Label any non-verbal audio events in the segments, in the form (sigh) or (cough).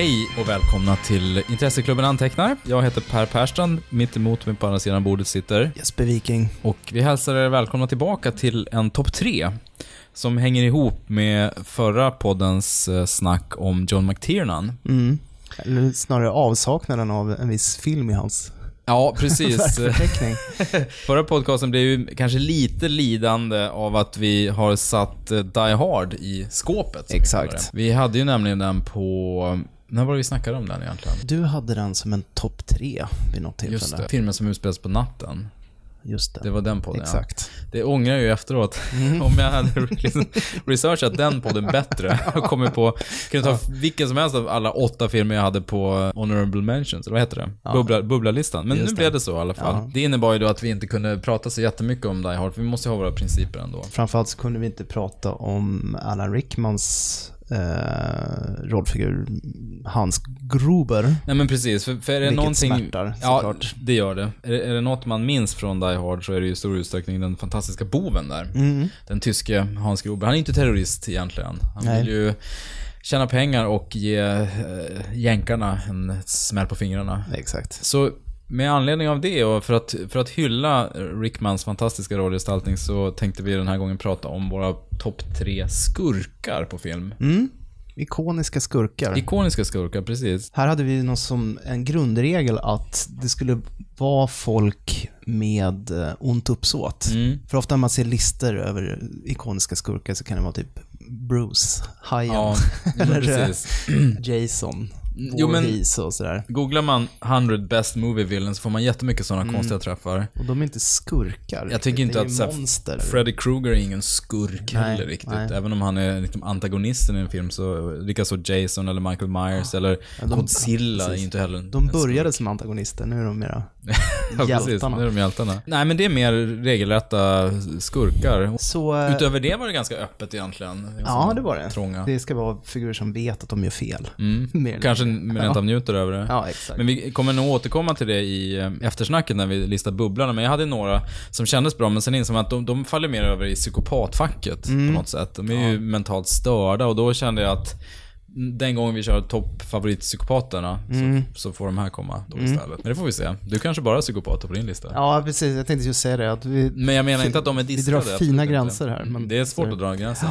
Hej och välkomna till Intresseklubben Antecknar. Jag heter Per Perstrand, mitt emot mig på andra sidan bordet sitter. Jesper Viking. Och vi hälsar er välkomna tillbaka till en topp tre som hänger ihop med förra poddens eh, snack om John McTiernan. Mm. Eller snarare avsaknaden av en viss film i hans Ja, precis. (laughs) (laughs) Förra podcasten blev ju kanske lite lidande av att vi har satt eh, Die Hard i skåpet. Exakt. Vi hade ju nämligen den på... När var det vi snackade om den egentligen? Du hade den som en topp tre vid något tillfälle. Just det. Filmen som utspelas på natten. Just det. Det var den podden, Exakt. ja. Det ångrar jag ju efteråt. Om jag hade (laughs) researchat den podden bättre och kommit på... Kunde ta vilken som helst av alla åtta filmer jag hade på Honorable Mentions, eller vad heter det? Ja. Bubbla, bubbla-listan. Men Just nu det. blev det så i alla fall. Ja. Det innebar ju då att vi inte kunde prata så jättemycket om Die Hard, vi måste ju ha våra principer ändå. Framförallt så kunde vi inte prata om Alan Rickmans eh, rollfigur Hans Gruber. Nej men precis, för, för är det Vilket någonting... smärtar, ja, såklart. det gör det. Är, är det något man minns från Die Hard så är det ju i stor utsträckning den fantastiska boven där. Mm. Den tyske Hans Gruber. Han är inte terrorist egentligen. Han Nej. vill ju tjäna pengar och ge äh, jänkarna en smäll på fingrarna. Exakt. Så med anledning av det och för att, för att hylla Rickmans fantastiska rollgestaltning så tänkte vi den här gången prata om våra topp tre skurkar på film. Mm. Ikoniska skurkar. Ikoniska skurkar, precis. Här hade vi något som en grundregel att det skulle vara folk med eh, ont uppsåt. Mm. För ofta när man ser listor över ikoniska skurkar så kan det vara typ Bruce, Hajen, Ja, (laughs) Eller, eh. (clears throat) Jason, Jo, men- och sådär. Googlar man 100 best movie villains så får man jättemycket sådana Mm. konstiga träffar. Och de är inte skurkar. Jag tycker inte att ju så här, monster. Freddy Krueger är ingen skurk Nej, heller riktigt. nej. Även om han är liksom antagonisten i en film så, likaså Jason eller Michael Myers eller Ja, de- Godzilla precis. är inte heller en De en började som antagonister, nu är de mera (laughs) Ja, precis. hjältarna. Nu är de hjältarna. Nej, men det är mer regelrätta skurkar. Så eh, Utöver det var det ganska öppet egentligen. Ja, det var det. Trånga. det ska vara figurer som vet att de gör fel. Mm. (laughs) Kanske rent av njuter över det. Ja, exakt. Men vi kommer nog återkomma till det i eh, eftersnacket när vi listar bubblarna. Men jag hade några som kändes bra, men sen insåg man att de, de faller mer över i psykopatfacket Mm. på något sätt. De är ju mentalt störda och då kände jag att den gången vi kör toppfavoritpsykopaterna Mm. så, så får de här komma då istället. Men det får vi se. Du kanske bara har psykopater på din lista. Ja, precis. Jag tänkte just säga det. Att vi, Men jag menar inte att de är vi diskade. drar fina inte. gränser här. Men, Det är svårt att dra gränsen.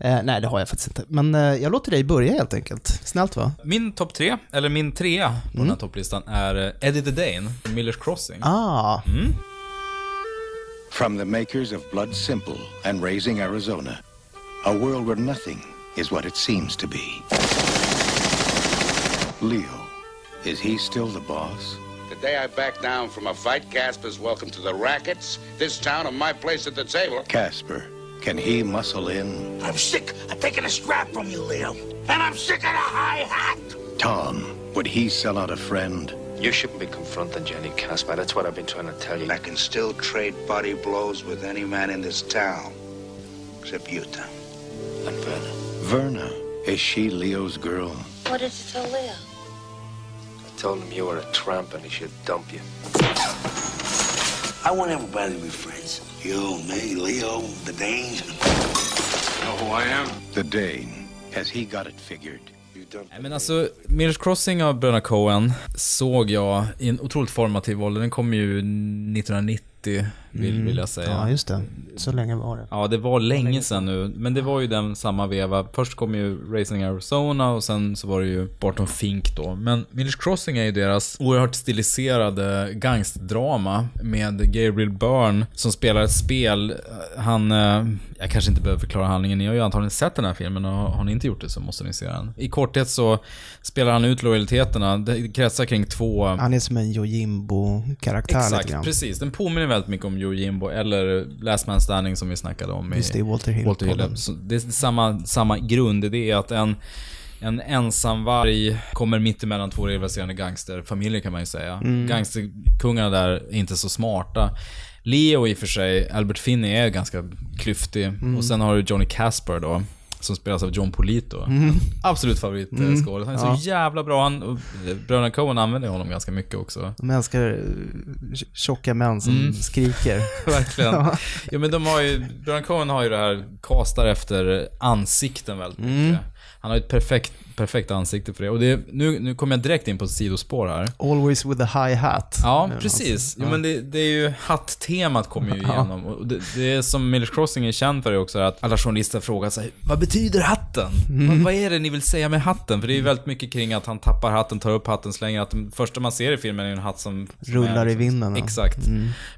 Eh, nej, det har jag faktiskt inte. Men eh, jag låter dig börja helt enkelt. Snällt va? Min topp tre, eller min trea på den här topplistan är eh, Eddie the Dane, Millers Crossing. Ah, From the makers of Blood Simple and Raising Arizona, a world where nothing is what it seems to be. Leo, is he still the boss? The day I back down from a fight, Casper's welcome to the rackets, this town, and my place at the table. Casper, can he muscle in? I'm sick of taking a strap from you, Leo. And I'm sick of the high hat. Tom, would he sell out a friend? You shouldn't be confronting Jenny Casper. That's what I've been trying to tell you. I can still trade body blows with any man in this town. Except you, Tom. And Verna. Verna, is she Leo's girl? What did you tell Leo? I told him you were a tramp and he should dump you. I want everybody to be friends. You, me, Leo, the Dane. Know who I am? The Dane, has he got it figured? You don't. Nej, men alltså, Millers Crossing av bröderna Coen såg jag i en otroligt formativ ålder. Den kom ju 1990, vill, vill jag säga. ja just det. Så länge var det. Ja, det var länge sedan nu. Men det var ju den samma veva. Först kom ju Racing Arizona och sen så var det ju Barton Fink då. Men Millers Crossing är ju deras oerhört stiliserade gangsterdrama med Gabriel Byrne som spelar ett spel. Han, eh, jag kanske inte behöver förklara handlingen. Ni har ju antagligen sett den här filmen och har ni inte gjort det så måste ni se den. I korthet så spelar han ut lojaliteterna. Det kretsar kring två Han är som en Yojimbo-karaktär Exakt, precis. Den påminner väldigt mycket om Yojimbo eller Last Man Standing som vi snackade om. i- Just det, Walter Hill. Walter Hill. Det är samma, samma grund. Det är att en, en ensamvarg kommer mitt emellan två rivaliserande gangsterfamiljer kan man ju säga. Mm. Gangsterkungarna där är inte så smarta. Leo i och för sig, Albert Finney är ganska klyftig. Mm. Och sen har du Johnny Casper då. Som spelas av John Polito. Absolut favoritskådis. Han är Mm. Ja. så jävla bra. Han, och Bröderna Coen använder honom ganska mycket också. De älskar eh, tjocka män som Mm. skriker. (laughs) Verkligen. Ja. Ja. men de har ju, Bröderna Coen har ju det här, kastar efter ansikten väldigt mycket. Mm. Han har ett perfekt, perfekt ansikte för det. Och det, nu, nu kommer jag direkt in på ett sidospår här. Always with a high hat. Ja, precis. alltså. Jo, men det, det är ju hatt-temat kommer ju (laughs) igenom. Och det, det är som Millers Crossing är känd för är också att alla journalister frågar sig vad betyder hatten? Mm. Vad, vad är det ni vill säga med hatten? För det är ju väldigt mycket kring att han tappar hatten, tar upp hatten, slänger hatten. Första man ser i filmen är en hatt som... som Rullar är, i vinden, ja. Mm. Exakt.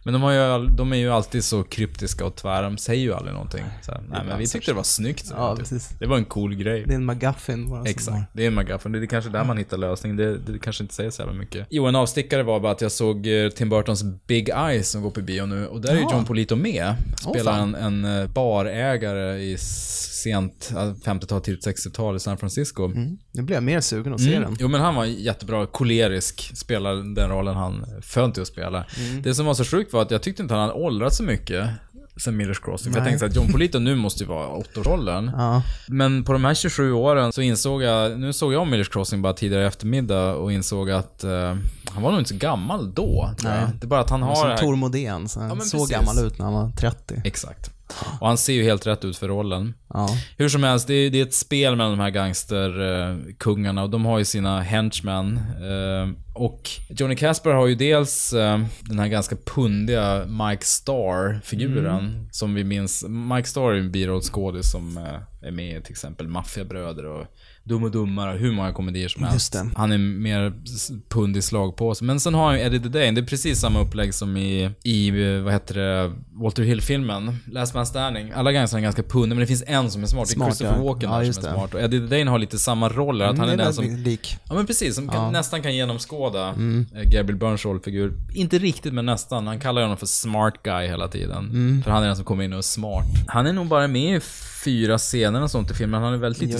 Men de, har ju, de är ju alltid så kryptiska och tvära, de säger ju aldrig någonting. Så nej men vi tyckte det var snyggt. Ja, typ. precis. Det var en cool grej. Det är en McGuffin bara. Exakt, det är en McGuffin. Det är kanske där man hittar lösningen. Det, det kanske inte säger så jävla mycket. Jo, en avstickare var bara att jag såg eh, Tim Burtons Big Eyes som går på bio nu. Och där är ju Ja. John Polito med. Spelar fan. en, en eh, barägare i sent eh, 50-tal, tidigt 60-tal i San Francisco. Mm. Nu blir jag mer sugen att se Mm. den. Jo men han var jättebra, kolerisk, spelar den rollen han föll till att spela. Mm. Det som var så sjukt var att jag tyckte inte han hade åldrats så mycket sen Millers Crossing. För jag tänkte att John (laughs) Polito nu måste ju vara åttaårsåldern. Ja. Men på de här 27 åren så insåg jag, nu såg jag om Millers Crossing bara tidigare i eftermiddag och insåg att eh, han var nog inte så gammal då. Nej. Det är bara att han har Som. Tor Modén, så såg precis. gammal ut när han var 30. Exakt. (laughs) Och han ser ju helt rätt ut för rollen. Ja. Hur som helst, det är, det är ett spel mellan de här gangsterkungarna och de har ju sina henchmen. Eh, och Johnny Casper har ju dels eh, den här ganska pundiga Mike Starr-figuren. Som vi minns. Mike Starr är ju en birollskådis som eh, är med i till exempel Maffiabröder och Dum och Dummare, hur många komedier som helst. Han är mer s- pundig slagpåse. Men sen har han ju Eddie the Dane. Det är precis samma upplägg som i, i vad heter det, Walter Hill-filmen. Last Man Standing. Alla gangstrar är ganska pundiga, men det finns en som är smart. Smart, det är Christopher ja. Walken Ja, där som är smart. Och Eddie the Dane har lite samma roller. Att Mm, han är den som... lik. Ja men precis, som kan, nästan kan genomskåda Mm. eh, Gabriel Byrnes rollfigur. Inte riktigt men nästan. Han kallar honom för smart guy hela tiden. Mm. För han är den som kommer in och är smart. Han är nog bara med i fyra scener och sånt i filmen. Han har väldigt lite gör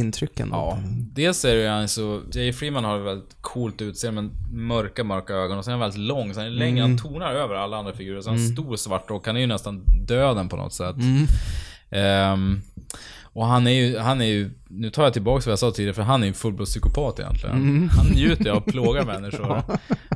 ett screen time. outplånligt intryck ändå. Ja. Dels är det ju han så, Jay Freeman har ett väldigt coolt utseende med mörka, mörka ögon och sen är han väldigt lång, så han är längre, Mm. han tonar över alla andra figurer. Så han har en stor svart rock, han är ju nästan döden på något sätt. Mm. Ehm, och han är ju, han är ju, nu tar jag tillbaka vad jag sa tidigare, för han är ju en fullblodspsykopat egentligen. Mm. Han njuter av att plåga människor. (laughs)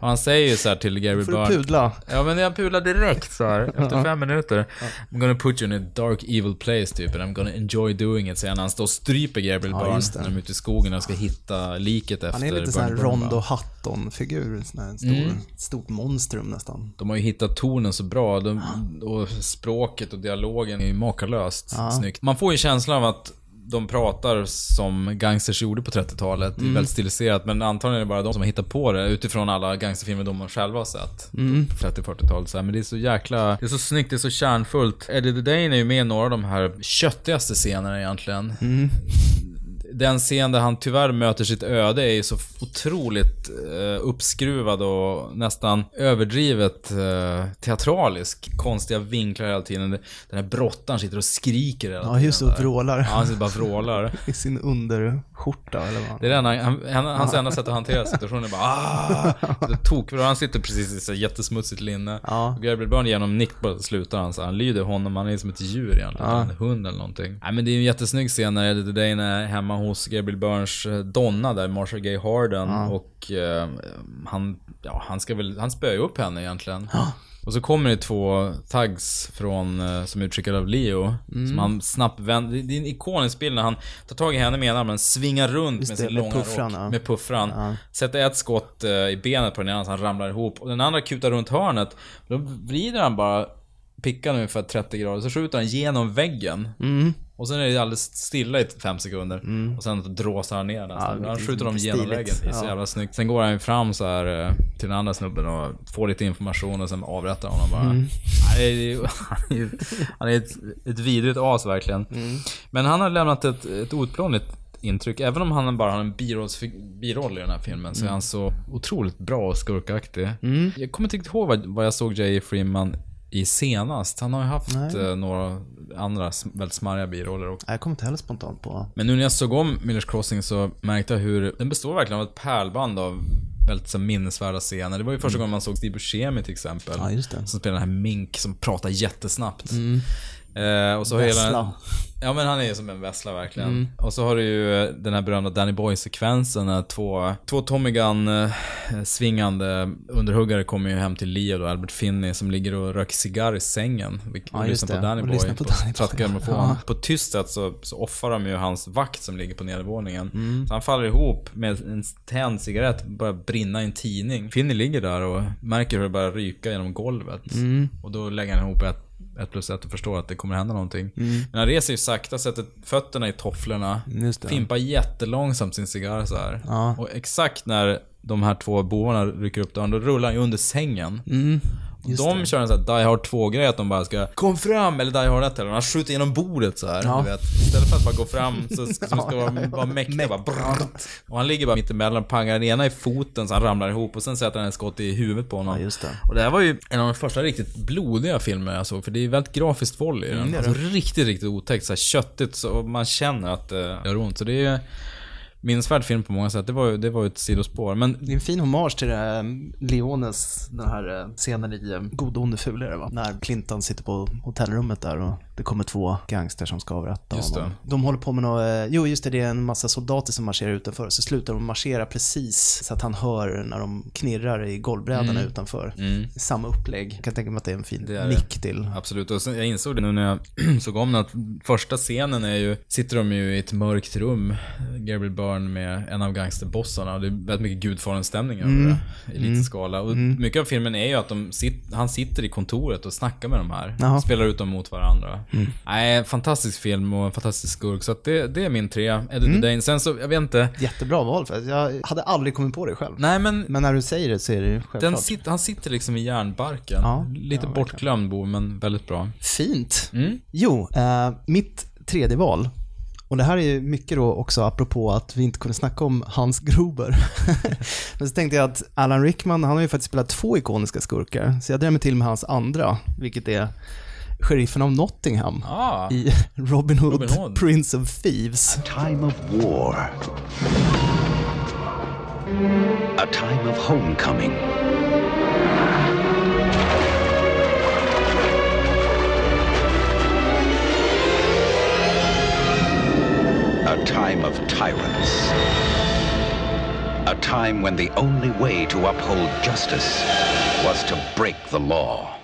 Och han säger ju så här till Gary Byrne. pudla? Ja men jag pular direkt så här (laughs) efter fem minuter. I'm gonna put you in a dark evil place typ, and I'm gonna enjoy doing it, säger han han står och stryper Gabriel Ja, Byrne när de är ute i skogen och ska hitta liket efter Han är lite sån här Rondo? Hutton-figur. Här stor, Mm. stort monstrum nästan. De har ju hittat tonen så bra, de, (gasps) och språket och dialogen är ju makalöst snyggt. Man får ju känslan av att de pratar som gangsters gjorde på 30-talet. Det är väldigt stiliserat, men antagligen är det bara de som har hittat på det utifrån alla gangsterfilmer de själva har sett på 30-40-talet. Så här. Men det är så jäkla... Det är så snyggt, det är så kärnfullt. Eddie the Dane är ju med i några av de här köttigaste scenerna egentligen. Den scen där han tyvärr möter sitt öde är ju så otroligt eh, uppskruvad och nästan överdrivet eh, teatralisk. Konstiga vinklar hela tiden. Den här brottaren sitter och skriker hela Ja, tiden. just det. Och vrålar. Ja, han sitter bara och vrålar. (laughs) I sin underskjorta eller vad? Det är den, han, han, hans enda sätt att hantera situationen är bara ah! Det. Han sitter precis i så jättesmutsigt linne. Ja. Gabriel Byrne genom nick bara slutar han så han lyder honom. Han är som ett djur egentligen. Ja. En hund eller någonting. Nej men det är en jättesnygg scen när Eddie Dane är hemma hos Gabriel Byrnes eh, donna där, Marshall Gay Harden. Och eh, han, ja han ska väl, han spöar ju upp henne egentligen. Och så kommer det två tags från, eh, som är utskickade av Leo. Mm. Som han snabbt vänder. Det är en ikonisk bild när han tar tag i henne med ena armen, svingar runt Just med det, sin med långa puffran, rock. ja. Med puffran. Ja. Sätter ett skott eh, i benet på den ena så han ramlar ihop. Och den andra kutar runt hörnet. Då vrider han bara pickan ungefär 30 grader, så skjuter han genom väggen. Mm. Och sen är det alldeles stilla i fem sekunder. Och sen dråsar han ner den. Ja, han skjuter dem genom väggen. Det är så jävla snyggt. Sen går han fram så här eh, till den andra snubben och får lite information och sen avrättar honom bara. Mm. (laughs) Han är, han är, han är ett, ett vidrigt as verkligen. Mm. Men han har lämnat ett, ett outplånligt intryck. Även om han bara har en biroll i den här filmen så är han så otroligt bra och skurkaktig. Mm. Jag kommer inte riktigt ihåg vad, vad jag såg J. Freeman i senast. Han har ju haft Nej. eh, några andra väldigt smarriga biroller också. Jag kommer inte heller spontant på. Men nu när jag såg om Millers Crossing så märkte jag hur den består verkligen av ett pärlband av väldigt så minnesvärda scener. Det var ju första gången man såg Steve Buscemi till exempel. Mm. Ja. Som spelar den här Mink som pratar jättesnabbt. Eh, och så har hela, Vessla. Ja men han är ju som en vessla verkligen. Och så har du ju eh, den här berömda Danny Boy-sekvensen när två, två Tommy Gun eh, svingande underhuggare kommer ju hem till Leo då, Albert Finney, som ligger och röker cigarr i sängen. Vi Ja, och lyssnar på. Danny Och Boy lyssnar på på Danny Boy. trattgrammofon. Ja. På tyst sätt så, så offrar de ju hans vakt som ligger på nedervåningen. Mm. Så han faller ihop med en tänd cigarett, börjar brinna i en tidning. Finney ligger där och märker hur det börjar ryka genom golvet. Mm. Och då lägger han ihop ett ett plus ett och förstår att det kommer hända någonting. Mm. Men han reser ju sakta, sätter fötterna i tofflorna, fimpar jättelångsamt sin cigarr så här. Ja. Och exakt när de här två bovarna rycker upp dörren, då rullar han ju under sängen. Mm. Och Just de det. kör en sån här Die Hard 2-grej, att de bara ska Kom fram! Eller Die Hard 1 eller Han skjuter genom bordet så här, Ja. du vet. Istället för att bara gå fram så ska, (laughs) som ska vara, vara mäktig Mäkt- bara brrrt. Och han ligger bara mittemellan, pangar den ena i foten så han ramlar ihop och sen sätter han ett skott i huvudet på honom. Ja, just det. Och det här var ju en av de första riktigt blodiga filmer jag såg, för det är väldigt grafiskt våld i den. Mm, det är alltså riktigt, riktigt otäckt. Så här köttigt, så och man känner att det gör ont. Så det är minnesvärd film på många sätt. Det var ju det var ju ett sidospår. Men Det är en fin hommage till det här Leones, den här eh, scenen i eh, God, onde, fulare, va? När Clinton sitter på hotellrummet där och det kommer två gangster som ska avrätta Just honom. De håller på med något, eh, jo just det, det är en massa soldater som marscherar utanför. Så slutar de marschera precis så att han hör när de knirrar i golvbrädorna utanför. Samma upplägg. Jag kan tänka mig att det är en fin Mm. Det är det. nick till. Absolut, och sen, jag insåg det nu när jag (clears throat) såg om den att första scenen är ju, sitter de ju i ett mörkt rum, Gabriel Byrne med en av gangsterbossarna det är väldigt mycket Gudfadern-stämning över Mm. det, i liten skala. Och mycket av filmen är ju att sit, han sitter i kontoret och snackar med de här, Jaha. spelar ut dem mot varandra. Mm. Nej, fantastisk film och en fantastisk skurk, så att det, det är min trea, Eddie Mm. Dane. Sen så, jag vet inte, Jättebra val för jag hade aldrig kommit på det själv. nej men Men när du säger det så är det ju självklart. sit, han sitter liksom i järnbarken. Ja, Lite ja, bortglömd bo, men väldigt bra. Fint. Mm. Jo, eh, mitt tredje val. Och det här är ju mycket då också apropå att vi inte kunde snacka om Hans Gruber. (laughs) Men så tänkte jag att Alan Rickman, han har ju faktiskt spelat två ikoniska skurkar. Så jag mig till med hans andra, vilket är sheriffen av Nottingham Ah. i (laughs) Robin Hood, Robin Hood. Prince of Thieves. A time of war. A time of homecoming. A time of tyrants. A time when the only way to uphold justice was to break the law.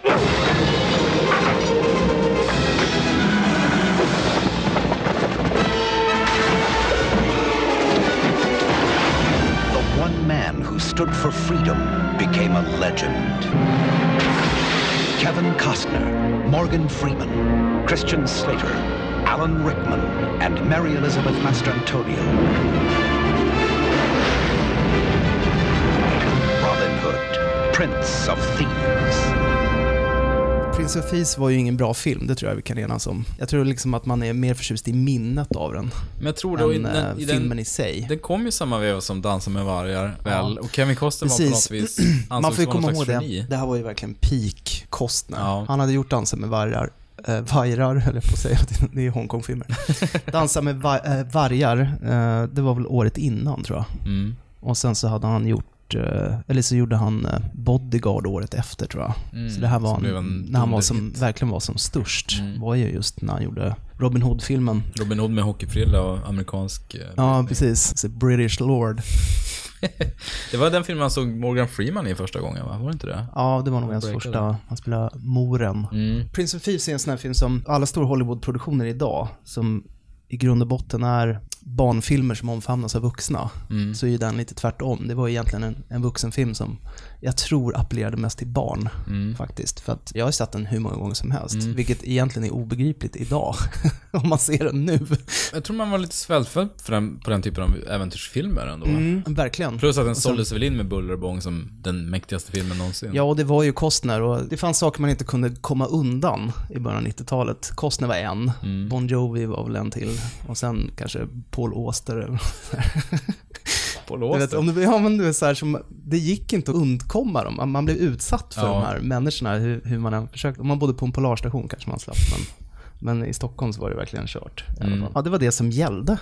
Stood for freedom became a legend. Kevin Costner, Morgan Freeman, Christian Slater, Alan Rickman, and Mary Elizabeth Mastrantonio. Robin Hood, Prince of Thieves. Prince of Thieves var ju ingen bra film, det tror jag vi kan enas om. Jag tror liksom att man är mer förtjust i minnet av den Men jag tror då i än den, eh, i filmen den, i sig. den kom ju samma veva som Dansa med vargar, väl? Och Kevin Costner var på något vis, (clears throat) Man får ju komma ihåg det. Det här var ju verkligen peak Costner. Ja. Han hade gjort Dansa med vargar. Eh, vajrar, höll jag på att säga. (laughs) Det är Hongkong-filmer. (laughs) Dansa med va- eh, vargar, eh, det var väl året innan tror jag. Mm. Och sen så hade han gjort, eh, eller så gjorde han eh, Bodyguard året efter tror jag. Mm, Så det här var en, en när han var som, verkligen var som störst. Mm. var ju just när han gjorde Robin Hood-filmen. Robin Hood med hockeyfrilla och amerikansk... eh, Ja, precis. Så British Lord. (laughs) Det var den filmen man såg Morgan Freeman i första gången, va? Var det inte det? Ja, det var nog hans första. Han spelade moren. Mm. Prince of Thieves är en sån här film som alla stora Hollywood-produktioner idag, som i grund och botten är barnfilmer som omfamnas av vuxna, Mm. så är ju den lite tvärtom. Det var egentligen en, en vuxenfilm som jag tror appellerade mest till barn, Mm. faktiskt. För att jag har sett den hur många gånger som helst, vilket egentligen är obegripligt idag, (laughs) om man ser den nu. Jag tror man var lite svältfödd på den typen av äventyrsfilmer ändå. Mm, verkligen. Plus att den såldes väl in med buller och bång som den mäktigaste filmen någonsin. Ja, och det var ju Costner och det fanns saker man inte kunde komma undan i början av 90-talet. Costner var en, Mm. Bon Jovi var väl en till och sen kanske Paul Auster (laughs) på Du låset. vet, om du, ja, men du är så här som, det gick inte att undkomma dem. Man- Man blev utsatt för Ja. de här människorna, hur, hur man än försökte. Om man bodde på en polarstation kanske man slapp, men Men i Stockholm så var det verkligen kört. fall. Ja, det var det som gällde,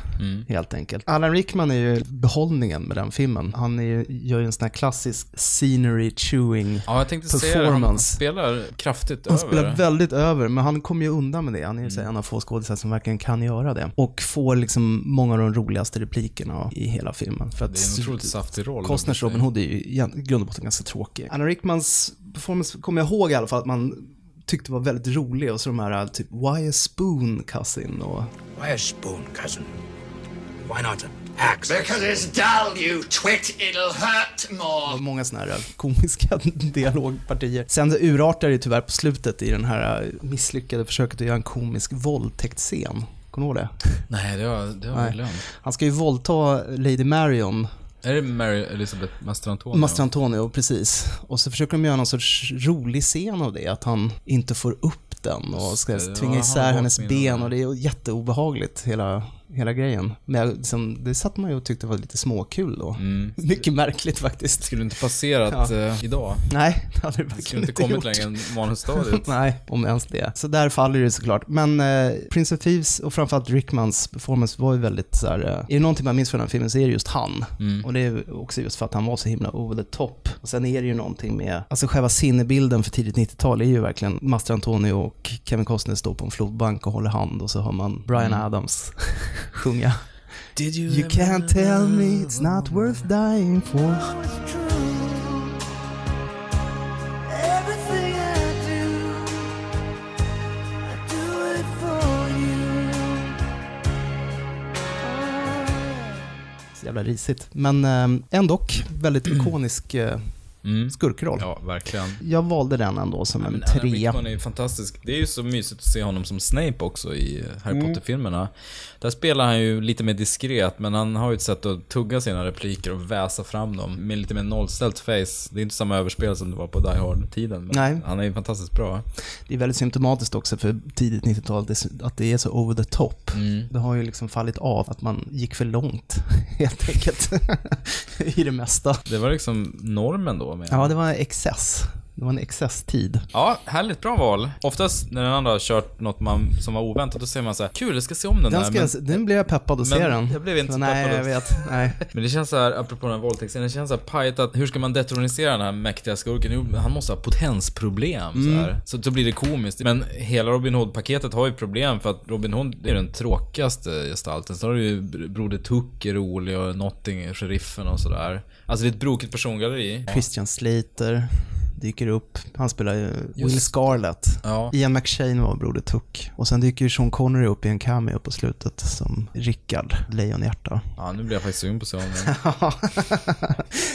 helt enkelt. Alan Rickman är ju behållningen med den filmen. Han är ju, gör ju en sån här klassisk scenery chewing Ja, jag tänkte säga det. Han performance. spelar kraftigt Han över. spelar väldigt över, men han kommer ju undan med det. Han är ju här en av få skådespelare som verkligen kan göra det. Och får liksom många av de roligaste replikerna i hela filmen. För att Det är en otroligt saftig roll. Costners Robin Hood är ju i grund och botten ganska tråkig. Alan Rickmans performance kommer jag ihåg i alla fall att man tyckte var väldigt rolig och så de här typ Why a spoon cousin och Why a spoon, cousin? Why not an axe? Because it's dull, you twit. It'll hurt more. och många sådana här komiska (laughs) dialogpartier. Sen så urartar det tyvärr på slutet i den här misslyckade försöket att göra en komisk våldtäktsscen. Kommer du ihåg det? Nej, det har, det har jag glömt. Han ska ju våldta Lady Marion, Är det Mary Elizabeth Mastrantonio? Master Antonio, precis. Och så försöker de göra någon sorts rolig scen av det, att han inte får upp den och ska tvinga isär hennes ben och det är jätteobehagligt, hela, hela grejen. Men jag, liksom, det satt man ju och tyckte var lite småkul då. Mm. (laughs) Mycket märkligt faktiskt. Skulle inte passerat eh, idag. Nej, det hade det skulle verkligen inte inte kommit gjort. längre än manusstadiet. (laughs) Nej, om ens det. Så där faller det såklart. Men eh, Prince of Thieves och framförallt Rickmans performance var ju väldigt så här, eh, är det någonting man minns från den filmen så är det just han. Och det är också just för att han var så himla over the top. Och sen är det ju någonting med, alltså själva sinnebilden för tidigt 90-tal är ju verkligen Master Antonio och Kevin Costner står på en flodbank och håller hand och så hör man Brian Adams (laughs) sjunga. Did you, You can't tell me it's not worth dying for. Så jävla risigt. Men eh, ändå väldigt ikonisk eh, Mm. skurkroll. Ja, verkligen. Jag valde den ändå som en Alan trea. Rickman är ju fantastisk. Det är ju så mysigt att se honom som Snape också i Harry Mm. Potter-filmerna. Där spelar han ju lite mer diskret, men han har ju ett sätt att tugga sina repliker och väsa fram dem med lite mer nollställt face. Det är inte samma överspel som det var på Die Hard-tiden, men Nej. han är ju fantastiskt bra. Det är väldigt symptomatiskt också för tidigt 90-tal att det- att det är så over the top. Mm. Det har ju liksom fallit av att man gick för långt, (laughs) helt enkelt, (laughs) i det mesta. Det var liksom normen då. Med. Ja, det var excess. Det var en excesstid. Ja, härligt bra val. Oftast när den andra har kört något man, som var oväntat, då säger man så här: kul, jag ska se om den, Den, där. ska, Men, jag- den blev jag peppad att se den. jag blev inte så Nej, peppad jag att- vet. Nej. (laughs) men det känns så här, apropå den här våldtäktsscenen, det känns så här pajigt att hur ska man detronisera den här mäktiga skurken? Jo, han måste ha potensproblem så Mm. här. Så då blir det komiskt. Men hela Robin Hood-paketet har ju problem för att Robin Hood är den tråkigaste gestalten. Så har du ju Broder Tuck är rolig och Notting, sheriffen och sådär. Alltså det är ett brokigt persongalleri. Christian Slater dyker upp. Han spelar ju Will Scarlett. Ja. Ian McShane var Broder Tuck. Och sen dyker ju Sean Connery upp i en cameo på slutet som Rickard, Lejonhjärta. Ja, nu blir jag faktiskt sugen på att se om den.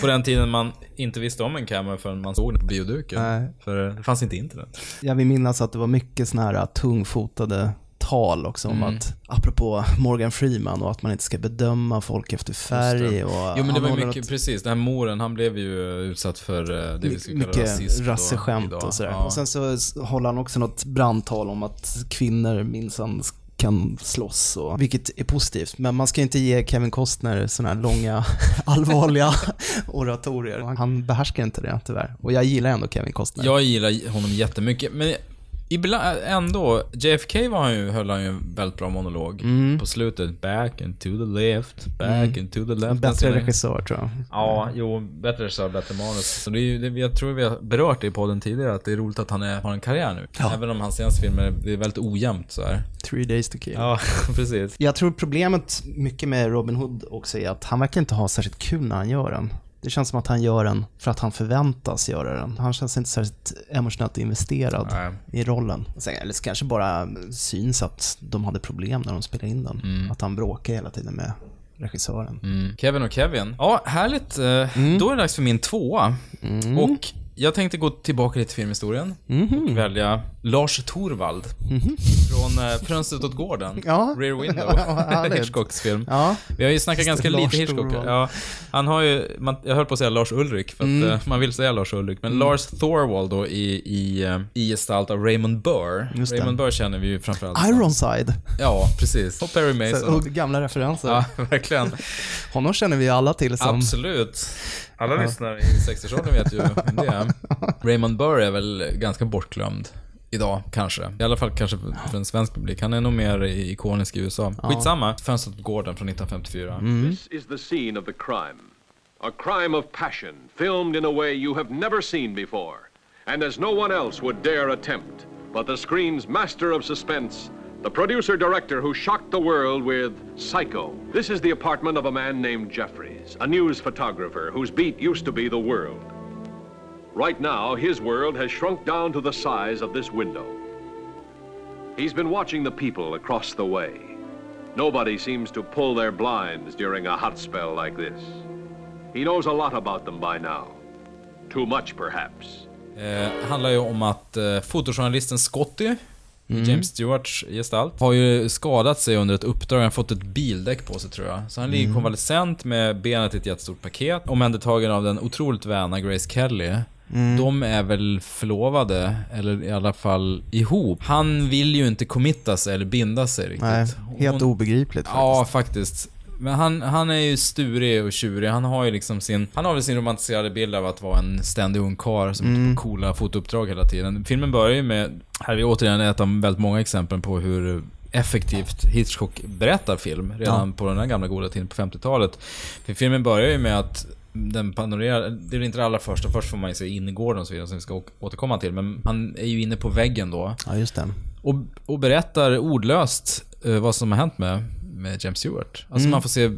På den tiden man inte visste om en camera förrän man såg den på bioduken. Nej. För det fanns inte internet. Jag vill minnas att det var mycket såna här tungfotade tal också om Mm. att, apropå Morgan Freeman och att man inte ska bedöma folk efter färg och Jo men det var mycket, något- precis. Den här moren, han blev ju utsatt för eh, det vi skulle kalla mycket rasism rasseskämt och sådär. Ja. Och sen så håller han också något brandtal om att kvinnor minsann kan slåss, och, vilket är positivt. Men man ska inte ge Kevin Costner sådana här långa, (laughs) allvarliga (laughs) oratorier. Han- Han behärskar inte det tyvärr. Och jag gillar ändå Kevin Costner. Jag gillar honom jättemycket, men ibland ändå, JFK var han ju, höll han ju en väldigt bra monolog Mm. på slutet. Back and to the left, back and to the left. Bättre Den regissör tror jag. Ja, jo, bättre regissör, bättre manus. Så det är ju, det, jag tror vi har berört det i podden tidigare, att det är roligt att han är, har en karriär nu. Ja. Även om hans senaste filmer, det är väldigt ojämnt så här. Three Days to Kill. Ja, (laughs) precis. Jag tror problemet mycket med Robin Hood också är att han verkar inte ha särskilt kul när han gör den. Det känns som att han gör den för att han förväntas göra den. Han känns inte särskilt emotionellt investerad Nej. i rollen. Eller så kanske bara syns att de hade problem när de spelade in den. Att han bråkar hela tiden med regissören. Mm. Kevin och Kevin. Ja, härligt. Eh, Mm. Då är det dags för min tvåa. Och jag tänkte gå tillbaka lite till filmhistorien Mhm. och välja Lars Torvald från eh, Fönstret åt gården. Ja. Rear (laughs) Window. Ja. (laughs) Hitchcocks film. Ja, Vi har ju snackat ganska Lars lite Hitchcock. Torvald. Ja, han har ju, man, jag höll på att säga Lars Ulrik, för att Mm. eh, man vill säga Lars Ulrik. Men Lars Thorwald då i, i, eh, i gestalt av Raymond Burr. Just det. Raymond Burr känner vi ju framförallt Ironside. Ja, precis. Och Perry Så, Mason. och gamla referenser. Ja, (laughs) verkligen. Honom känner vi alla till som... Absolut. Alla lyssnare i 60-årsåldern vet ju (laughs) vem det är. Raymond Burr är väl ganska bortglömd idag, kanske. I alla fall kanske för en svensk publik. Han är nog mer i- ikonisk i USA. Skitsamma. Fönstret på gården från 1954. This is the scene of the crime. A crime of passion, filmed in a way you have never seen before, and as no one else would dare attempt. But the screen's master of suspense, the producer director who shocked the world with Psycho. This is the apartment of a man named Jeffries, a news photographer whose beat used to be the world. Right now, his world has shrunk down to the size of this window. He's been watching the people across the way. Nobody seems to pull their blinds during a hot spell like this. He knows a lot about them by now. Too much, perhaps. Eh, handlar ju om att eh, fotojournalisten Scotty, James Stewarts gestalt, har ju skadat sig under ett uppdrag. Han har fått ett bildäck på sig tror jag. Så han ligger konvalescent med benet i ett jättestort paket. Omhändertagen av den otroligt väna Grace Kelly. De är väl förlovade, eller i alla fall ihop. Han vill ju inte committa sig eller binda sig riktigt. Nej, helt Hon- obegripligt faktiskt. Ja, faktiskt. Men han, han är ju sturig och tjurig. Han har ju liksom sin... Han har väl sin romantiserade bild av att vara en ständig ungkarl som är ute på coola fotouppdrag hela tiden. Filmen börjar ju med... Här är vi återigen ett av väldigt många exempel på hur effektivt Hitchcock berättar film. Redan på den här gamla goda tiden på 50-talet. För filmen börjar ju med att den panorerar, det är inte det allra första, först får man ju se innergården och så vidare som vi ska återkomma till. Men han är ju inne på väggen då. Ja, just det. Och, och berättar ordlöst eh, vad som har hänt med, med James Stewart. Alltså Mm. man får se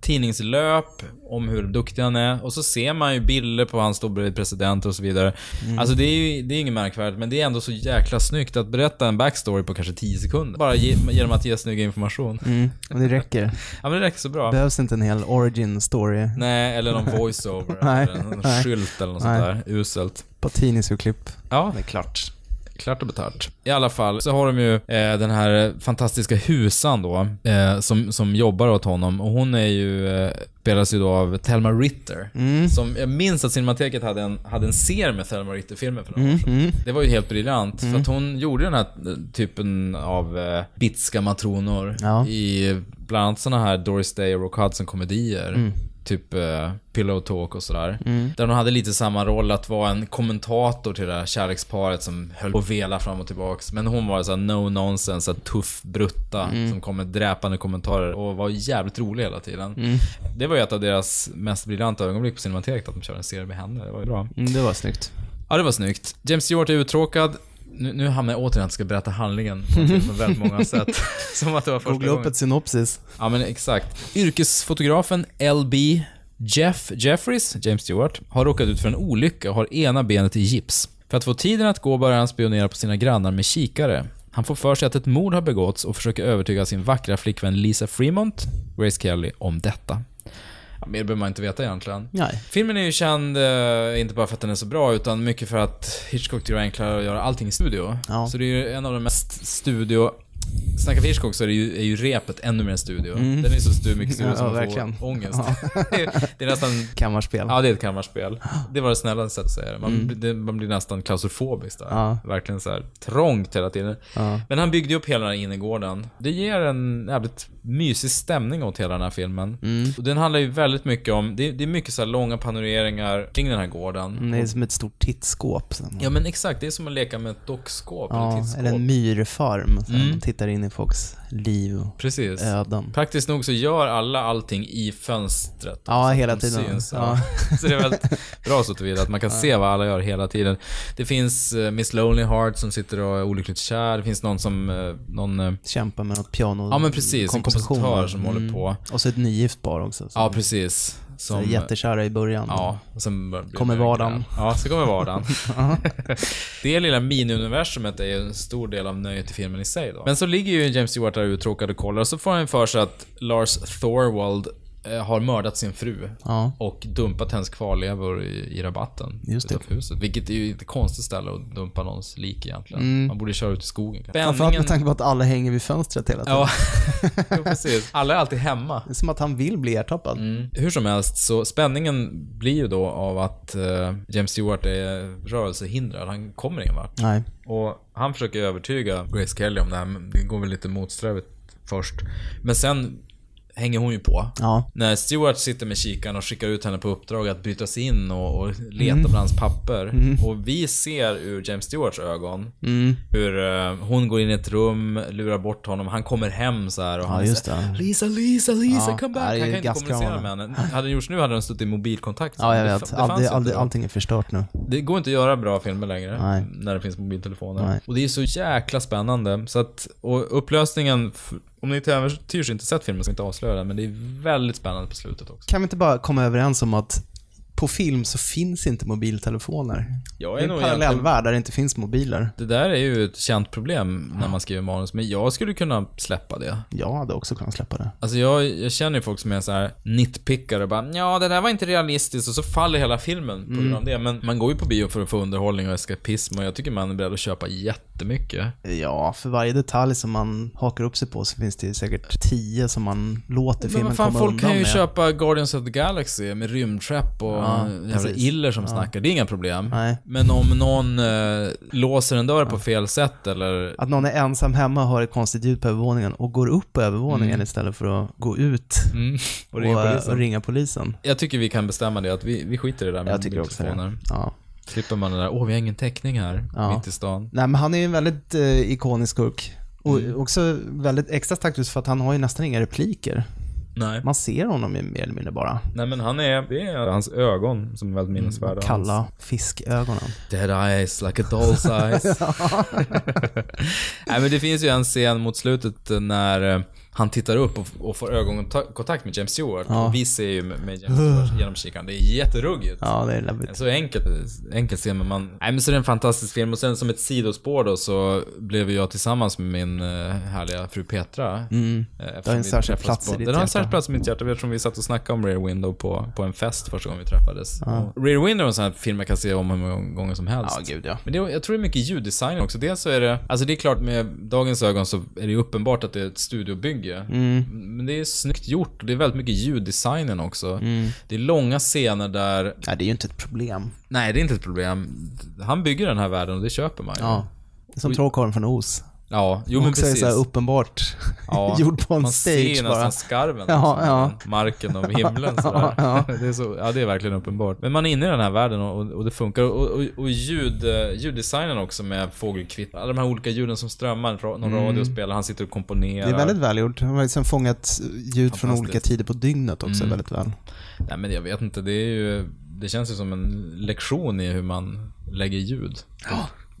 tidningslöp om hur duktig han är. Och så ser man ju bilder på han står bredvid presidenter och så vidare. Mm. Alltså det är ju det är inget märkvärdigt, men det är ändå så jäkla snyggt att berätta en backstory på kanske 10 sekunder. Bara ge, genom att ge snygg information. Mm, och det räcker. (laughs) Ja men det räcker så bra. Behövs inte en hel origin story Nej, eller någon voiceover. (laughs) Nej, eller någon skylt eller något Nej. sånt där. Uselt. på tidningsurklipp. Ja, Det är klart. Klart och betalt. I alla fall så har de ju eh, den här fantastiska husan då, eh, som, som jobbar åt honom. Och hon är ju, eh, spelas ju då av Thelma Ritter. Som, jag minns att Cinemateket hade en, hade en serie med Thelma Ritter-filmer för några år sedan. Det var ju helt briljant, för att hon gjorde den här eh, typen av eh, bitska matronor Ja. i bland annat såna här Doris Day och Rock Hudson-komedier. Typ eh, Pillow Talk och sådär. Där hon hade lite samma roll att vara en kommentator till det här kärleksparet som höll på att vela fram och tillbaks. Men hon var så här no nonsense, så tuff brutta som kom med dräpande kommentarer och var jävligt rolig hela tiden. Det var ju ett av deras mest briljanta ögonblick på Cinemateket, att de körde en serie med henne. Det var ju bra. Mm, det var snyggt. Ja, det var snyggt. James Stewart är uttråkad. Nu, nu hamnar jag återigen att jag ska berätta handlingen på väldigt många (laughs) sätt. (laughs) Som att det var första Googla upp ett synopsis. Ja, men exakt. Yrkesfotografen LB Jeff Jeffries, James Stewart, har råkat ut för en olycka och har ena benet i gips. För att få tiden att gå börjar han spionera på sina grannar med kikare. Han får för sig att ett mord har begåtts och försöker övertyga sin vackra flickvän Lisa Fremont, Grace Kelly, om detta. Mer behöver man inte veta egentligen. Nej. Filmen är ju känd, eh, inte bara för att den är så bra, utan mycket för att Hitchcock tycker det enklare att göra allting i studio. Ja. Så det är ju en av de mest studio... Snackar vi Hitchcock så är, ju, är ju repet ännu mer studio. Den är så stu, mycket studio Mm. Ja, som man verkligen. får ångest. (laughs) det är nästan... Kammarspel. Ja, det är ett kammarspel. Det var det snälla sättet att säga det. Man, det, man blir nästan klaustrofobisk där. Mm. Ja. Verkligen så här trångt hela tiden. Ja. Men han byggde ju upp hela den här innergården. Det ger en jävligt mysig stämning åt hela den här filmen. Mm. Och den handlar ju väldigt mycket om, det, det är mycket så långa panoreringar kring den här gården. Mm, Det är som ett stort tittskåp. Ja men exakt, det är som att leka med ett dockskåp eller ja, tittskåp. eller en myrfarm. Så Mm. Tittar in i folks liv och Precis. öden. Praktiskt nog så gör alla allting i fönstret. Ja, Så att hela de tiden. Syns, Ja. ja. (laughs) så det är väldigt bra så tillvida att man kan se vad alla gör hela tiden. Det finns eh, Miss Lonely Heart som sitter och är olyckligt kär. Det finns någon som, eh, någon... eh, Kämpar med något piano. Ja men precis, en kompositör som håller Mm. på. Och så ett nygift par också. Ja, precis. Så Som, jättekära i början. Ja, och sen Kommer mer vardagen. Ja, så kommer vardagen. (laughs) (laughs) det lilla mini-universumet är ju en stor del av nöjet i filmen i sig då. Men så ligger ju James Stewart där uttråkad och kollar och så får han för sig att Lars Thorwald har mördat sin fru Ja. och dumpat hennes kvarlevor i, i rabatten Just det. huset. Vilket är ju ett konstigt ställe att dumpa någons lik egentligen. Man borde köra ut i skogen. Mm. Framförallt med tanke på att alla hänger vid fönstret hela tiden. Ja, (laughs) precis. Alla är alltid hemma. Det är som att han vill bli ertappad. Mm. Hur som helst, så spänningen blir ju då av att eh, James Stewart är rörelsehindrad. Han kommer ingen vart. Nej. Och han försöker övertyga Grace Kelly om det här, men det går väl lite motsträvigt först. Men sen hänger hon ju på. Ja. När Stewart sitter med kikaren och skickar ut henne på uppdrag att bryta sig in och, och leta Mm. bland hans papper. Och vi ser ur James Stewarts ögon Mm. hur eh, hon går in i ett rum, lurar bort honom, han kommer hem så här och han så här, det. Lisa, Lisa, Lisa, Ja, come det back. Han kan inte kommunicera med henne. Hade det gjorts nu hade den stått i mobilkontakt. Ja, jag Det vet. det inte aldrig, då. allting är förstört nu. Det går inte att göra bra filmer längre Nej. när det finns mobiltelefoner. Nej. Och det är så jäkla spännande. Så att, och upplösningen, om ni till äventyrs inte sett filmen så ska jag inte avslöja den, men det är väldigt spännande på slutet också. Kan vi inte bara komma överens om att på film så finns inte mobiltelefoner? Jag Det är en parallellvärld där det inte finns mobiler. Det där är ju ett känt problem när man skriver manus, men jag skulle kunna släppa det. Jag hade också kunnat släppa det. Alltså jag, jag känner ju folk som är så här nitpickare och bara ja det där var inte realistiskt och så faller hela filmen på Mm. grund av det. Men man går ju på bio för att få underhållning och eskapism och jag tycker man är beredd att köpa jättemycket. Ja, för varje detalj som man hakar upp sig på så finns det säkert tio som man låter Men filmen vad fan, komma folk undan kan ju med. köpa Guardians of the Galaxy med rymdskepp och Ja, jävla precis. iller som snackar. Det är inga problem. Nej. Men om någon eh, låser en dörr på fel sätt eller... Att någon är ensam hemma och hör ett konstigt ljud på övervåningen och går upp på övervåningen istället för att gå ut Mm, (laughs) och och, ringa eh, polisen. och ringa polisen. Jag tycker vi kan bestämma det, att vi, vi skiter i det där med Jag tycker också det. Ja. Slipper man det där, åh vi har ingen täckning här, Ja. mitt i stan. Nej, men han är ju en väldigt eh, ikonisk skurk. Och Mm. också väldigt extra starkt för att han har ju nästan inga repliker. Nej. Man ser honom ju mer eller mindre bara. Nej men han är, det är hans ögon som är väldigt minnesvärda. Kalla Hans fiskögonen. Dead eyes like a doll's (laughs) eyes. (laughs) Nej men det finns ju en scen mot slutet när eh, han tittar upp och, och får ögonkontakt med James Stewart. Ja. Och vi ser ju med med James Stewart (sighs) genom kikaren. Det är jätteruggigt. Ja, det är läbbigt. Så enkelt, enkelt ser man. Nej men så är det en fantastisk film och sen som ett sidospår då så blev jag tillsammans med min uh, härliga fru Petra. Mm. Det har en särskild plats i ditt Den har en särskild plats i mitt hjärta eftersom vi satt och snackade om Rear Window på, på en fest första gången vi träffades. Och Rear Window är en sån här film jag kan se om hur många gånger som helst. Ja, gud ja. Men det, jag tror det är mycket ljuddesign också. Dels så är det, alltså det är klart med dagens ögon så är det uppenbart att det är ett studiobygge. Men det är snyggt gjort och det är väldigt mycket ljuddesignen också. Det är långa scener där, Nej, det är ju inte ett problem. nej det är inte ett problem. Han bygger den här världen och det köper man ju. Ja. Som Trollkarlen från Oz. Ja, jo men också precis. så här uppenbart (laughs) Ja, (laughs) gjord på en man stage ser nästan bara. skarven Ja, liksom, ja. marken och himlen (laughs) sådär. Ja, Det är så, ja, det är verkligen uppenbart. Men man är inne i den här världen och, och, det funkar. Och, och, och ljud, eh, ljuddesignen också med fågelkvitt. Alla de här olika ljuden som strömmar. Någon radiospelare, han sitter och komponerar. Mm. Det är väldigt välgjort. Han har liksom fångat ljud från olika tider på dygnet också Mm. väldigt väl. Nej men jag vet inte, det är ju... Det känns ju som en lektion i hur man lägger ljud.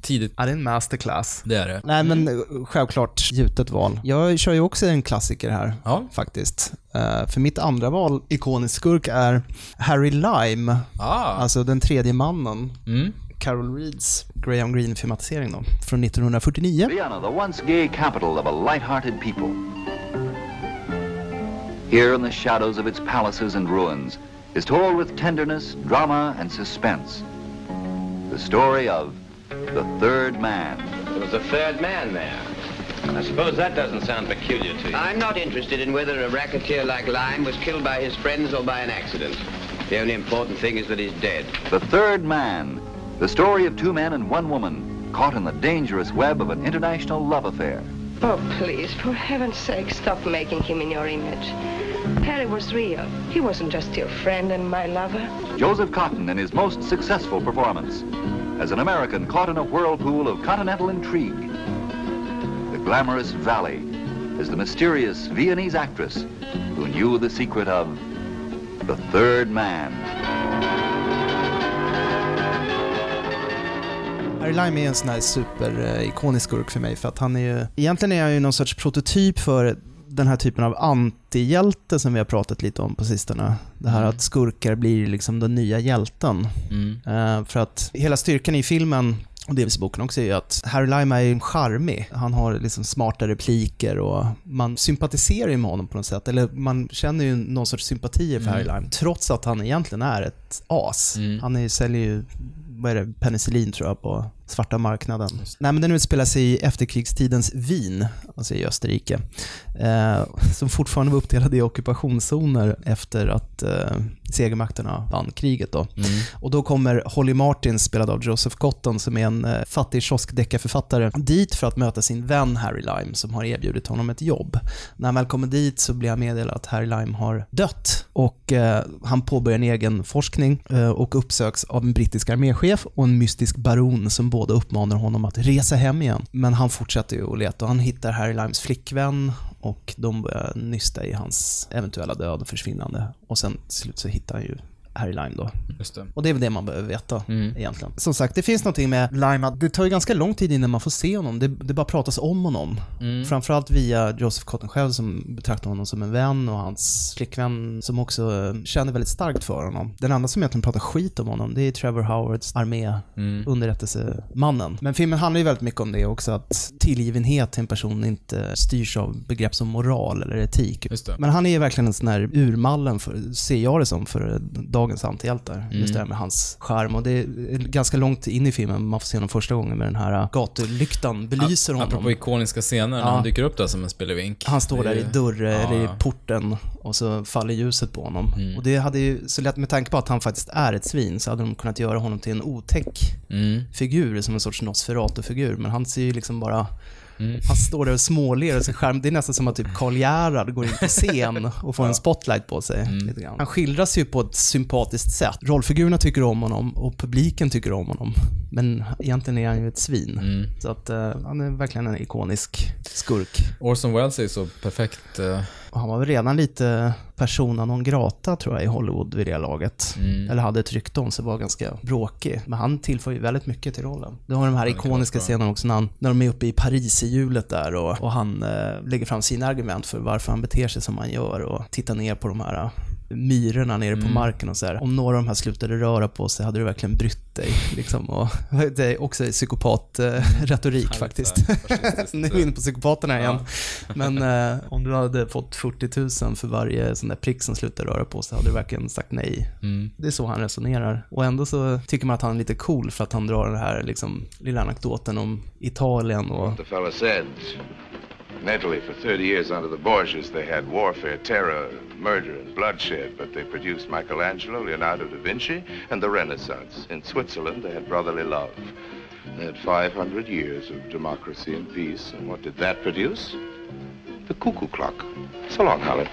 Tidigt. Ja, det är en masterclass. Det är det. Nej, men eh, självklart gjutet val. Jag kör ju också en klassiker här, Ja. faktiskt. Eh, för mitt andra val, ikonisk skurk, är Harry Lime. Ah. Alltså den tredje mannen. Mm. Carol Reeds Graham Greene-filmatisering då, från 1949. Vienna, the once gay capital of a light-hearted people. Here in the shadows of its palaces and ruins is told with tenderness, drama, and suspense. The story of the third man. There was a third man there. I suppose that doesn't sound peculiar to you. I'm not interested in whether a racketeer like Lime was killed by his friends or by an accident. The only important thing is that he's dead. The third man. The story of two men and one woman caught in the dangerous web of an international love affair. Oh, please, for heaven's sake, stop making him in your image. Harry was real. He wasn't just your friend and my lover. Joseph Cotton in his most successful performance as an American caught in a whirlpool of continental intrigue. The glamorous Valley is the mysterious Viennese actress who knew the secret of the third man. Harry Lime är en sån här superikonisk eh, skurk för mig för att han är ju, egentligen är han ju någon sorts prototyp för den här typen av antihjälte som vi har pratat lite om på sistone. Det här att skurkar blir liksom den nya hjälten. Mm. Eh, för att hela styrkan i filmen och delvis i boken också är ju att Harry Lime är charmig. Han har liksom smarta repliker och man sympatiserar ju med honom på något sätt. Eller man känner ju någon sorts sympatier för Mm. Harry Lime. Trots att han egentligen är ett as. Mm. Han är, säljer ju, vad är det, penicillin tror jag på svarta marknaden. Nej, men den utspelar sig i efterkrigstidens Wien, alltså i Österrike, eh, som fortfarande var uppdelad i ockupationszoner efter att eh, segermakterna vann kriget. Då. Och då kommer Holly Martin, spelad av Joseph Cotton, som är en eh, fattig kioskdeckarförfattare, dit för att möta sin vän Harry Lime, som har erbjudit honom ett jobb. När han väl kommer dit så blir han meddelad att Harry Lime har dött och eh, han påbörjar en egen forskning eh, och uppsöks av en brittisk arméchef och en mystisk baron som båda uppmanar honom att resa hem igen. Men han fortsätter ju att leta och han hittar Harry Limes flickvän och de börjar nysta i hans eventuella död och försvinnande. Och sen till slut så hittar han ju Harry Lime då. Det. Och det är väl det man behöver veta egentligen. Som sagt, det finns någonting med Lime att det tar ju ganska lång tid innan man får se honom. Det, det bara pratas om honom. Framförallt via Joseph Cotton själv som betraktar honom som en vän och hans flickvän som också känner väldigt starkt för honom. Den enda som egentligen pratar skit om honom, det är Trevor Howards armé, underrättelsemannen. Men filmen handlar ju väldigt mycket om det också, att tillgivenhet till en person inte styrs av begrepp som moral eller etik. Men han är ju verkligen en sån här urmallen, för, ser jag det som, för dagens antihjältar. Just det här med hans charm. Och det är ganska långt in i filmen, man får se honom första gången med den här gatulyktan, belyser honom. Apropå ikoniska scener när Ja. han dyker upp där som en spelevink. Han står där är i ju- dörr, eller i Ja. porten och så faller ljuset på honom. Mm. Och det hade ju, så lätt med tanke på att han faktiskt är ett svin, så hade de kunnat göra honom till en otäck Mm. figur, som en sorts Nosferatu-figur. Men han ser ju liksom bara, Mm. han står där och småler och sin skärm. Det är nästan som att typ Karl Gerhard går in på scen och får en spotlight på sig. Mm. Lite grann. Han skildras ju på ett sympatiskt sätt. Rollfigurerna tycker om honom och publiken tycker om honom. Men egentligen är han ju ett svin. Mm. Så att eh, han är verkligen en ikonisk skurk. Orson Welles är så perfekt. eh, Och han var väl redan lite persona non grata tror jag i Hollywood vid det laget. Mm. Eller hade ett rykte om sig, var ganska bråkig. Men han tillför ju väldigt mycket till rollen. Du har de här ikoniska scenerna också när, han, när de är uppe i Paris i hjulet där och, och han eh, lägger fram sina argument för varför han beter sig som han gör och tittar ner på de här myrorna nere på Mm. marken och så här. Om några av de här slutade röra på sig hade du verkligen brytt dig. Liksom. Och, (laughs) det är också psykopat-retorik faktiskt. (laughs) nu är vi inne på psykopaterna igen. Men (laughs) eh, om du hade fått 40 000 för varje sån där prick som slutar röra på sig hade du verkligen sagt nej. Mm. Det är så han resonerar. Och ändå så tycker man att han är lite cool för att han drar den här liksom, lilla anekdoten om Italien och The fella said, in Italy for 30 years under the Borgias, they had warfare, terror, murder, and bloodshed, but they produced Michelangelo, Leonardo da Vinci, and the Renaissance. In Switzerland, they had brotherly love. They had 500 years of democracy and peace, and what did that produce? The cuckoo clock. So long, Holly.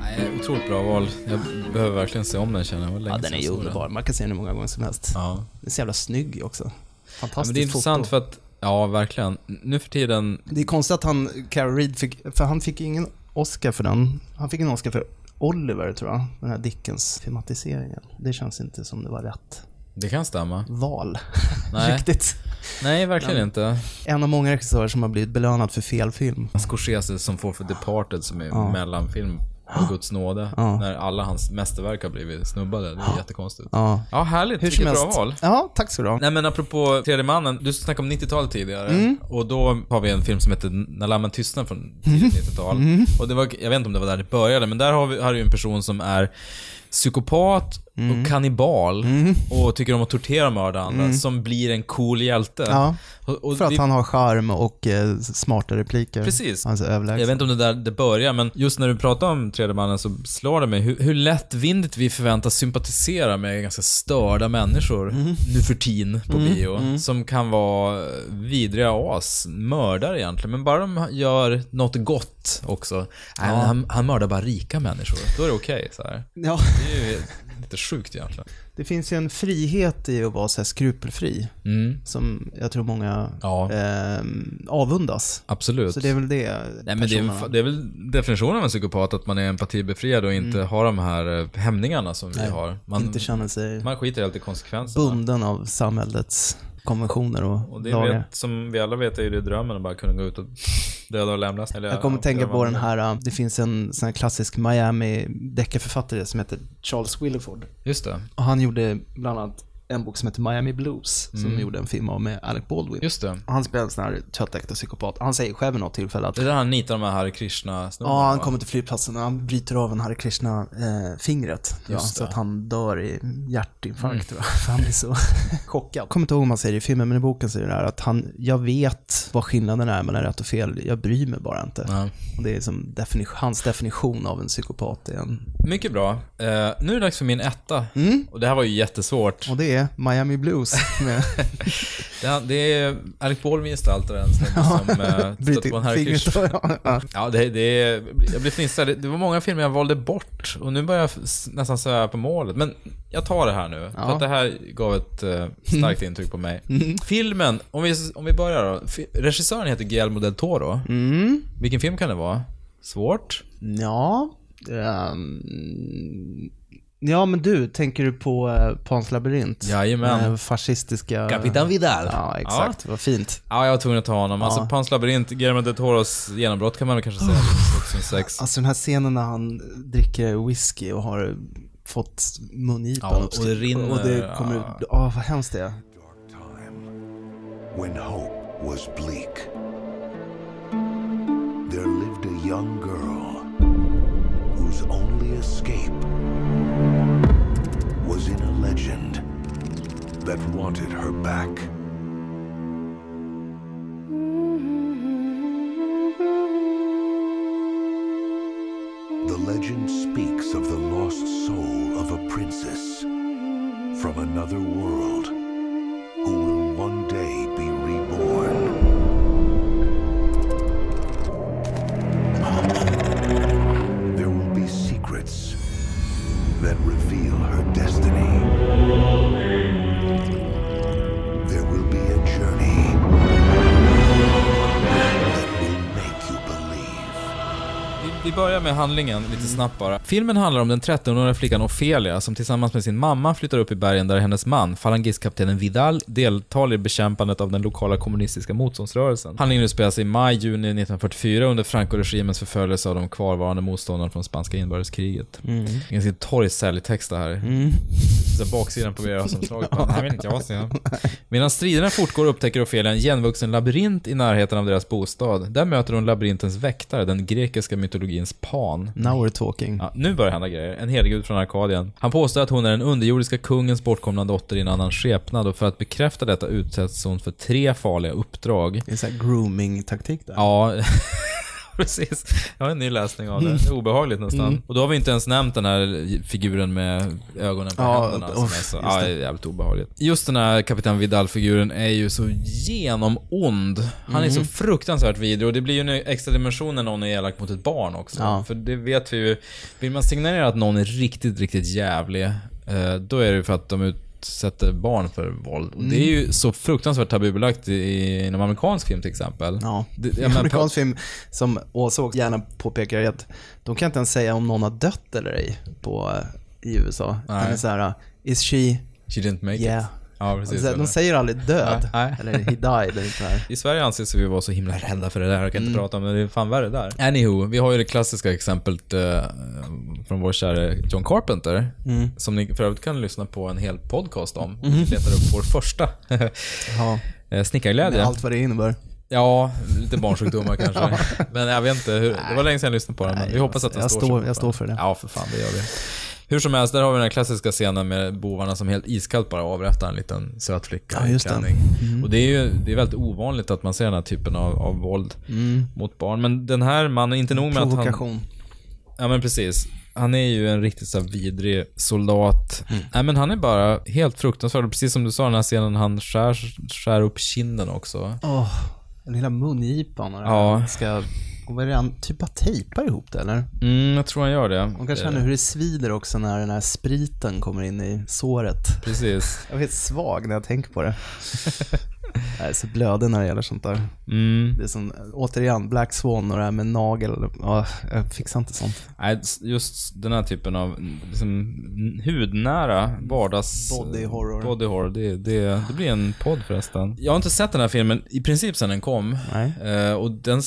Nej, otroligt bra val. Jag behöver verkligen se om den känner jag. Var länge Ja, den är ju underbar. Man kan se den hur många gånger som helst. Ja. Den är så jävla snygg också. Fantastiskt men det är intressant foto. för att, ja verkligen. Nu för tiden, Det är konstigt att han, Carol Reed fick, för han fick ingen Oscar för den. Han fick en Oscar för Oliver tror jag, den här Dickens filmatiseringen. Det känns inte som det var rätt det kan stämma. val. Nej. (laughs) Riktigt. Nej, verkligen Men- inte. En av många regissörer som har blivit belönad för fel film. Scorsese som får för Departed som är Ja. mellanfilm av Guds nåde. Ja. När alla hans mästerverk har blivit snubbade. Det är jättekonstigt. Ja. Ja, härligt. Hur Vilket bra val. Ja, tack ska du ha. Nej men apropå tredje mannen, du snackade om 90-talet tidigare. Mm. Och då har vi en film som heter När lammen tystnar från tidigt 90-tal. Mm. Och det var, jag vet inte om det var där det började, men där har vi, har vi en person som är psykopat Mm. och kannibal och tycker om att tortera och mörda andra, Mm. som blir en cool hjälte. Ja, Och, och för att vi- han har charm och eh, smarta repliker. Precis. Han är så överlägsen. Jag vet inte om det där det börjar, men just när du pratar om tredje mannen så slår det mig hur, hur lättvindigt vi förväntas sympatisera med ganska störda människor nu för tiden på Mm, bio. mm. Som kan vara vidriga as, mördare egentligen. Men bara de gör något gott också. Ja. han, han mördar bara rika människor. Då är det okej. så här. Ja. Det lite sjukt egentligen. Det finns ju en frihet i att vara så här skrupelfri. Mm. Som jag tror många Ja. eh, avundas. Absolut. Så det är väl det Nej, men det, är, det är väl definitionen av en psykopat, att man är empatibefriad och inte Mm. har de här eh, hämningarna som vi Nej, har. Man, inte känner sig man skiter helt i konsekvenserna. bunden av samhällets konventioner och, Och det lagar. vet, som vi alla vet är det drömmen att bara kunna gå ut och döda och lemlästa. Eller, Jag kommer tänka på den här, äh, det finns en sån här klassisk Miami deckarförfattare som heter Charles Willeford. Just det. Och han gjorde bland annat en bok som heter Miami Blues, som Mm. gjorde en film av med Alec Baldwin. Just det. Han spelar en sån här tvättäkta psykopat. Han säger själv vid något tillfälle att Det är där han nitar de här Hare krishna Ja, han kommer till flygplatsen och han bryter av en Hare Krishna-fingret. ja, så att han dör i hjärtinfarkt, Mm. För han blir så (laughs) chockad. Jag kommer inte ihåg om han säger det i filmen, men i boken säger det här att han, jag vet vad skillnaden är mellan rätt och fel, jag bryr mig bara inte. Ja. Och det är som defini- hans definition av en psykopat en... Mycket bra. Eh, nu är det dags för min etta. Mm. Och det här var ju jättesvårt. Och det är Miami Blues. Med (laughs) Det, är- Alec Baldwin gestaltar en snubbe Ja, som eh, stöter bryter på en. Krishna. Ja, det, det är, jag blir fnissad. Det, var många filmer jag valde bort och nu börjar jag nästan sväva på målet. Men jag tar det här nu, för Ja. att det här gav ett eh, starkt (laughs) intryck på mig. Mm. Filmen, om vi, om vi börjar då. Regissören heter Guillermo del Toro. Mm. Vilken film kan det vara? Svårt? Ja, ehm, ja men du, tänker du på uh, Pans labyrint? Jajamän. Den fascistiska... Kapitan Vidal. Ja, exakt. Vad fint. Ja, jag var tvungen att ta honom. Ja. Alltså, Pans labyrint, Guillermo del Toros genombrott kan man väl kanske säga, 2006. Alltså den här scenen när han dricker whisky och har fått mungipan Ja, och uppstick- det rinner, Och det kommer ut, ja. åh vad hemskt det är. when hope was bleak. There lived a young girl whose only escape was in a legend that wanted her back. The legend speaks of the lost soul of a princess from another world handlingen lite snabbt bara. Filmen handlar om den 13-åriga flickan Ofelia som tillsammans med sin mamma flyttar upp i bergen där hennes man, falangistkaptenen Vidal, deltar i bekämpandet av den lokala kommunistiska motståndsrörelsen. Handlingen utspelar sig i maj-juni 1944 under Franco-regimens förföljelse av de kvarvarande motståndarna från spanska inbördeskriget. Mm. Ganska torr säljtext det här. Mm. Så baksidan på Birger-omslaget. bara, Nej, vet inte jag. jag. Medan striderna fortgår upptäcker Ofelia en igenvuxen labyrint i närheten av deras bostad. Där möter hon labyrintens väktare, den grekiska mytologins Pan. Now we're talking. Ja, nu börjar hända grejer. En heligud från Arkadien. Han påstår att hon är den underjordiska kungens bortkomna dotter i en annan skepnad och för att bekräfta detta utsätts hon för tre farliga uppdrag. Det är så här grooming-taktik där. Ja, (laughs) (laughs) precis. Jag har en ny läsning av det. Det är obehagligt nästan. Mm. Och då har vi inte ens nämnt den här figuren med ögonen på Ja, händerna. Som är uff, så, just ja, det. är jävligt obehagligt. Just den här Kapitan Vidal-figuren är ju så genomond. Han är så Mm. fruktansvärt vidrig och det blir ju en extra dimension när någon är elak mot ett barn också. Ja. För det vet vi ju. Vill man signalera att någon är riktigt, riktigt jävlig, eh, då är det ju för att de utsätter barn för våld. Och det är ju så fruktansvärt tabubelagt i, inom amerikansk film till exempel. Ja. Det, menar, amerikansk film, som Åsa också gärna påpekar, är att de kan inte ens säga om någon har dött eller ej på, eh, i USA. Nej. det är så här, is she... She didn't make Yeah. it. Ja, precis. de, de säger aldrig död. Nej. Eller he died. Eller så här. I Sverige anses vi vara så himla rädda för det där, jag kan inte Mm. prata om det, det är fan värre där. Anywho, vi har ju det klassiska exemplet eh, från vår kära John Carpenter, Mm. som ni för övrigt kan lyssna på en hel podcast om. Mhm. Vi letar upp vår första. (laughs) Ja. Eh, Snickarglädje. Med allt vad det innebär. Ja, lite barnsjukdomar (laughs) kanske. Men jag vet inte, hur, det var länge sedan jag lyssnade på den, men vi hoppas att den jag står står- jag står för det. Ja, för fan, det gör vi. Hur som helst, där har vi den klassiska scenen med bovarna som helt iskallt bara avrättar en liten söt flicka Ja, i klänning. Mm. Och det är ju det är väldigt ovanligt att man ser den här typen av, av våld Mm. mot barn. Men den här mannen, inte nog med att han... Ja men precis. Han är ju en riktigt så vidrig soldat. Mm. Nej men han är bara helt fruktansvärd. Precis som du sa den här scenen, han skär, skär upp kinden också. Åh, den lilla mungipan och det Ja. ska... Och vad är det han typ bara tejpar ihop det eller? Mm, jag tror han gör det. Man kan känna hur det svider också när den här spriten kommer in i såret. Precis. Jag är helt svag när jag tänker på det. (laughs) (laughs) Jag är så blödig när det gäller sånt där. Mm. Det är som, återigen, Black Swan och det här med nagel. Ja, jag fixar inte sånt. Nej, just den här typen av liksom, hudnära vardags... Body horror. Body horror. Det, det, det blir en podd förresten. Jag har inte sett den här filmen i princip sedan den kom. Nej. Eh, och den,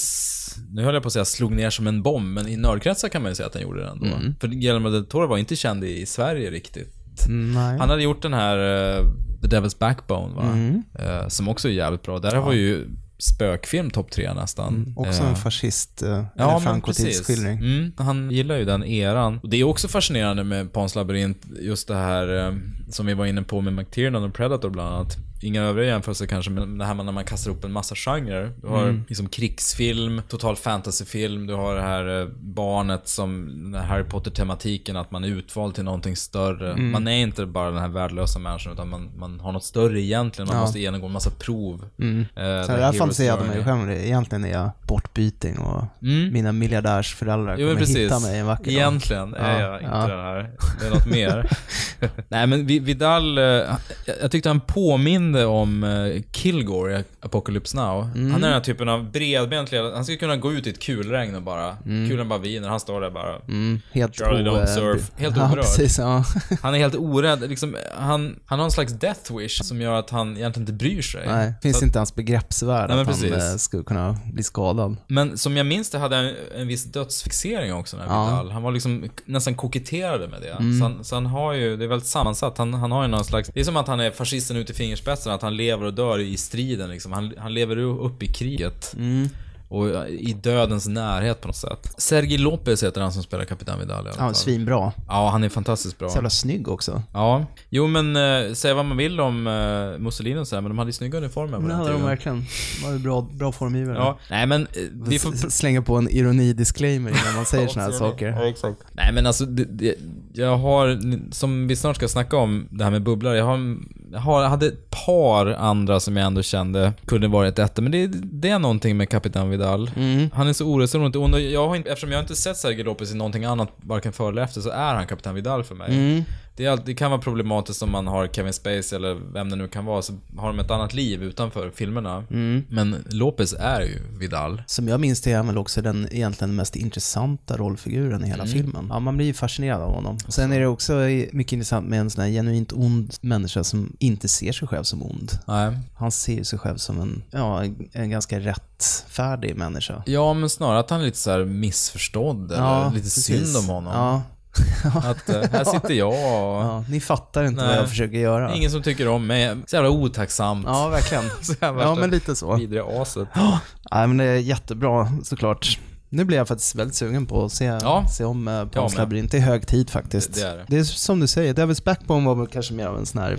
nu höll jag på att säga slog ner som en bomb, men i nördkretsar kan man ju säga att den gjorde det ändå. Mm. För Guillermo del Toro var inte känd i Sverige riktigt Nej. Han hade gjort den här eh, The Devil's Backbone, va? Mm. Eh, som också är jävligt bra. Där var ju spökfilm topp tre nästan. Mm, Också Eh, en fascist, eh, Ja, eller men Franco precis. tidsskildring. Mm, han gillar ju den eran. Och det är också fascinerande med Pans labyrint, just det här eh, som vi var inne på med McTiernan och Predator bland annat. Inga övriga jämförelser kanske, men det här med när man kastar upp en massa genrer. Du har Mm. liksom krigsfilm, total fantasyfilm, du har det här eh, barnet som, den här Harry Potter-tematiken, att man är utvald till någonting större. Mm. Man är inte bara den här värdelösa människan, utan man, man har något större egentligen. Man Ja. måste genomgå en massa prov. Mm. Eh, Så det Hero's fantiserade ju Journey. själv. Egentligen är jag bortbyting och Mm. mina miljardärsföräldrar Jo, kommer precis. hitta mig en vacker dag. Egentligen är jag inte ja. den här. Det är något mer. (laughs) Nej, men Vi- Vidal, eh, jag, jag tyckte han påminde om eh, Kilgore i Apocalypse Now. Mm. Han är den här typen av bredbent. Han skulle kunna gå ut i ett kulregn och bara, Mm. kulan bara viner, han står där bara. Mm, helt Charlie o- don't surf. Helt ja, oberörd. precis, ja. (laughs) Han är helt orädd. Liksom, han, han har en slags death wish som gör att han egentligen inte bryr sig. Nej, finns Så- inte ens begreppsvärld Nej, att han precis. eh, skulle kunna bli skadad. Men som jag minns det hade han en viss dödsfixering också, den här Ja. Vidal. Han var liksom nästan koketterade med det. Mm. Så, han, så han har ju, det är väldigt sammansatt. Han, han har ju någon slags, det är som att han är fascisten ut i fingerspetsarna, att han lever och dör i striden liksom. Han, han lever upp i kriget. Mm. Och i dödens närhet på något sätt. Sergi Lopez heter han som spelar Kapitan Vidal i alla Ja, fall. svinbra. Ja, han är fantastiskt bra. Så jävla snygg också. Ja. Jo men, eh, säga vad man vill om eh, Mussolini och så här, men de hade ju snygga uniformer på Det den hade de verkligen. De var ju bra, bra formgivare. Ja, nej men eh, vi får... S- Slänga på en ironi-disclaimer innan man säger (laughs) såna här saker. Ja, exakt. Nej men alltså, det, det, jag har, som vi snart ska snacka om, det här med bubblor. Jag har, jag har, jag hade ett par andra som jag ändå kände kunde varit etta, men det, det är någonting med Kapitan Vidal. Mm. Han är så oresonligt ond och jag har inte, eftersom jag inte sett Sergej Lopez i någonting annat, varken före eller efter, så är han Kapitan Vidal för mig. Mm. Det, är, alltid- det kan vara problematiskt om man har Kevin Spacey eller vem det nu kan vara, så har de ett annat liv utanför filmerna. Mm. Men Lopez är ju Vidal. Som jag minns det är han väl också den egentligen mest intressanta rollfiguren i hela Mm. filmen. Ja, man blir ju fascinerad av honom. Sen är det också mycket intressant med en sån här genuint ond människa som inte ser sig själv som ond. Nej. Han ser ju sig själv som en, ja, en- ganska rättfärdig människa. Ja, men snarare att han är lite så missförstådd eller lite precis. synd om honom. Ja. Att eh, här sitter jag och... Ja, ni fattar inte vad jag försöker göra. Ingen som tycker om mig. Så jävla otacksamt. Ja, verkligen. (laughs) så jävla Ja, men lite så. Vidriga aset. (gasps) Nej, men det är jättebra såklart. Nu blir jag faktiskt väldigt sugen på att se, Ja. se om uh, Pans Jag med. labyrint. Det är hög tid faktiskt. Det- det är det. det är som du säger, Devil's Backbone var väl kanske mer av en sån här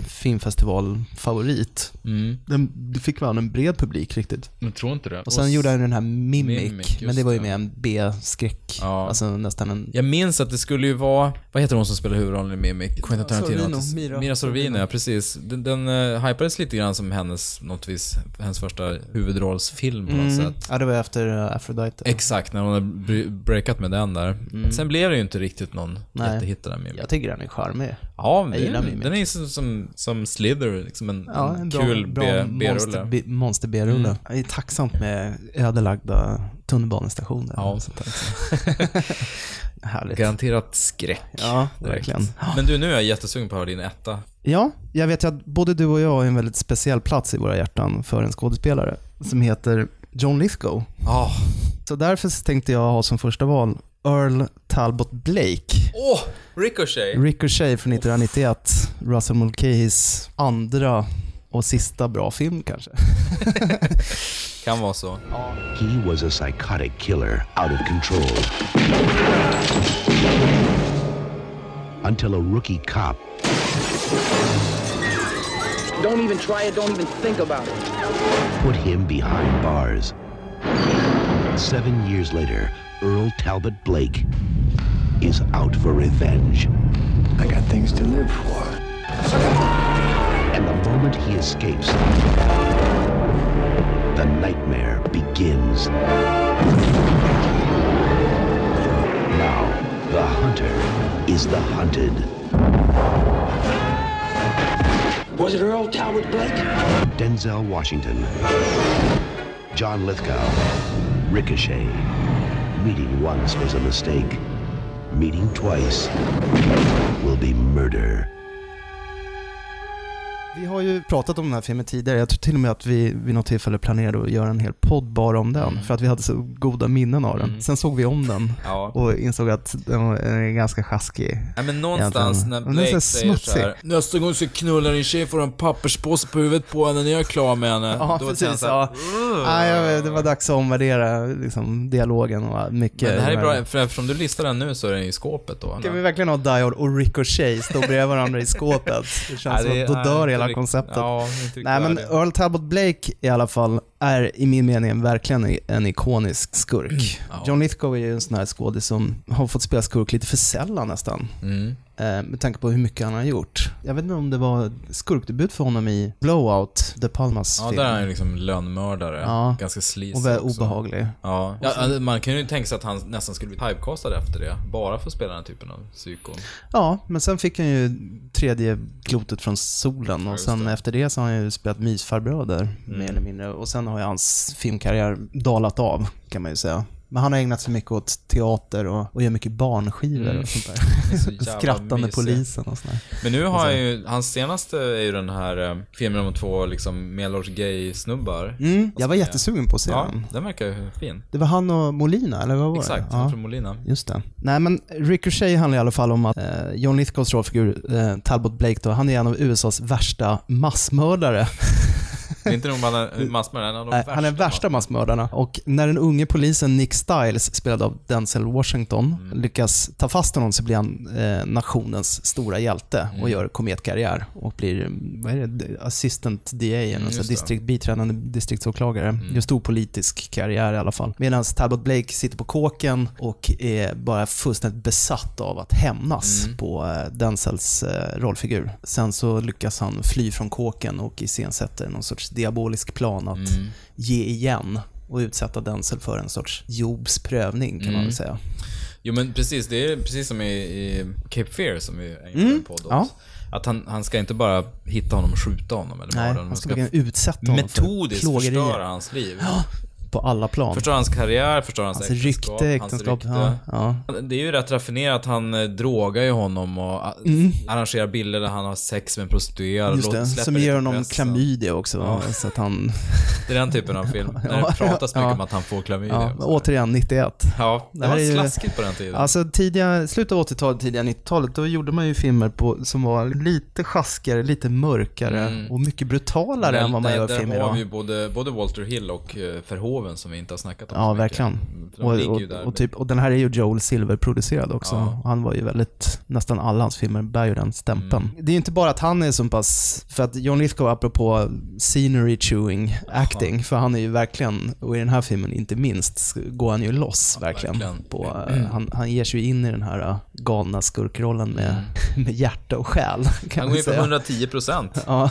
filmfestivalfavorit. Mm. Den det fick väl en bred publik riktigt. Jag tror inte det. Och sen gjorde han den här Mimic, Mimic, men det var ju mer en B-skräck. Ja. Alltså nästan en... Jag minns att det skulle ju vara, vad heter hon som spelar huvudrollen i Mimic? Quentin Tarantino. Sorvino, Mira Mira Sorvino. ja precis. Den, den uh, hypades lite grann som hennes, något vis, hennes första huvudrollsfilm på något Mm. sätt. Ja, det var efter uh, Aphrodite. Exakt, när hon har br- breakat med den där. Mm. Sen blev det ju inte riktigt någon Nej. jättehit det där Mimic. Jag tycker den är charmig. Ja, Jag gillar Mimic. den är som, som, som Slither, liksom en, Ja, en kul monster, B-rulle. Monster B-rulle. Mm. Det är tacksamt med ödelagda tunnelbanestationer. Ja. sånt. (laughs) Härligt. Garanterat skräck. Ja, direkt. verkligen. Men du, nu är jag jättesugen på att höra din etta. Ja, jag vet ju att både du och jag har en väldigt speciell plats i våra hjärtan för en skådespelare som heter John Lithgow. Ah. Så därför tänkte jag ha som första val Earl Talbot Blake. Åh! Ricochet! Ricochet från 1991. Russell Mulcahys andra och sista bra film kanske. (laughs) Kan vara så. He was a psychotic killer out of control. Until a rookie cop Don't even try it. Don't even think about it. put him behind bars. Seven years later, Earl Talbot Blake is out for revenge. I got things to live for. And the moment he escapes, the nightmare begins. Now, the hunter is the hunted. Was it Earl Talbot Blake? Denzel Washington, John Lithgow, Ricochet. Meeting once was a mistake. Meeting twice will be murder. Vi har ju pratat om den här filmen tidigare. Jag tror till och med att vi vid något tillfälle planerade att göra en hel podd bara om den, för att vi hade så goda minnen av den. Sen såg vi om den Mm. Ja. och insåg att den är ganska sjaskig. Nej men någonstans egentligen. när Blake så säger smutsig. såhär Nästa gång ska knulla din tjej får en papperspåse på huvudet på henne när jag är klar med henne. Ja, Då precis. så här, Ja. Nej, jag vet, det var dags att omvärdera liksom, dialogen och mycket. Men det här är bra, för eftersom du listar den nu så är den i skåpet då. Ska vi verkligen ha Die Hard och Ricochet stå bredvid varandra i skåpet? (laughs) Det känns som det att då dör hela konceptet. Ja, Nej men. Earl Talbot Blake i alla fall är i min mening verkligen en ikonisk skurk. John Lithgow är ju en sån här skådis som har fått spela skurk lite för sällan nästan. Mm. Eh, Med tanke på hur mycket han har gjort. Jag vet inte om det var skurkdebut för honom i Blowout, De Palmas Ja, film. där är han ju liksom lönnmördare. Ja. Ganska sleazy Och väldigt också. obehaglig. Ja. ja, alltså, man kan ju tänka sig att han nästan skulle bli typecastad efter det. Bara för att spela den här typen av psykon. Ja, men sen fick han ju tredje klotet från solen och sen det. efter det så har han ju spelat mysfarbröder, Mm. mer eller mindre. Och sen har ju hans filmkarriär dalat av, kan man ju säga. Men han har ägnat sig mycket åt teater och, och gör mycket barnskivor Mm. och sånt (laughs) så (laughs) där. Skrattande mysig. polisen och sånt där. Men nu har han ju, hans senaste är ju den här eh, filmen om två liksom medelålders gay-snubbar. Mm, jag var är- jättesugen på att se Ja, den. den verkar ju fin. Det var han och Molina, eller vad var Exakt, det? han från Molina. Just det. Nej men Ricochet handlar i alla fall om att eh, John Lithgows rollfigur, eh, Talbot Blake då, han är en av USAs värsta massmördare. (laughs) Det är inte nog bara en massmördare, han är Nej, han är värsta massmördarna. Och när den unge polisen Nick Stiles, spelad av Denzel Washington, Mm. lyckas ta fast honom så blir han eh, nationens stora hjälte och Mm. gör kometkarriär och blir, vad är det, assistant DA, Mm, det. distrikt, biträdande distriktsåklagare. Mm. Gör stor politisk karriär i alla fall. Medan Talbot Blake sitter på kåken och är bara fullständigt besatt av att hämnas Mm. på eh, Denzels eh, rollfigur. Sen så lyckas han fly från kåken och iscensätter någon sorts diabolisk plan att Mm. ge igen och utsätta Denzel för en sorts Jobs prövning kan man Mm. väl säga. Jo men precis, det är precis som i, i Cape Fear som vi ägnade Mm, en podd åt. ja. Att han, han ska inte bara hitta honom och skjuta honom eller Nej, han ska verkligen utsätta honom för metodiskt plågerier. förstöra hans liv. På alla plan. Förstöra hans karriär, förstöra hans, Hans äktenskap, rykte, hans äktenskap, rykte. ja, Det är ju rätt raffinerat, han eh, drogar ju honom och ah, Mm. arrangerar bilder där han har sex med en prostituerad. Just det, som ger honom klamydia också. Ja. Så att han... (laughs) Det är den typen av film. När (laughs) Ja, det pratas mycket ja. om att han får klamydia. Ja, återigen 91. Ja, det här var ju- slaskigt på den tiden. Alltså tidiga, slutet av 80-talet, tidiga 90-talet, då gjorde man ju filmer på, som var lite sjaskigare, lite mörkare Mm. och mycket brutalare Där- än vad man där- gör där film har idag. vi ju både, både Walter Hill och uh, Verhoeven som vi inte har snackat om Ja, verkligen. Och, och, ju och, typ, och den här är ju Joel Silver-producerad också. Ja. Han var ju väldigt, nästan alla hans filmer bär ju den stämpeln. Mm. Det är ju inte bara att han är så pass, för att John Lithgow apropå scenery chewing acting, för han är ju verkligen, och i den här filmen inte minst, går han ju loss verkligen. verkligen. På, eh, Mm. han, han ger sig in i den här eh, galna skurkrollen med, (laughs) med hjärta och själ. Kan Han går in säga. 110 procent. Ja.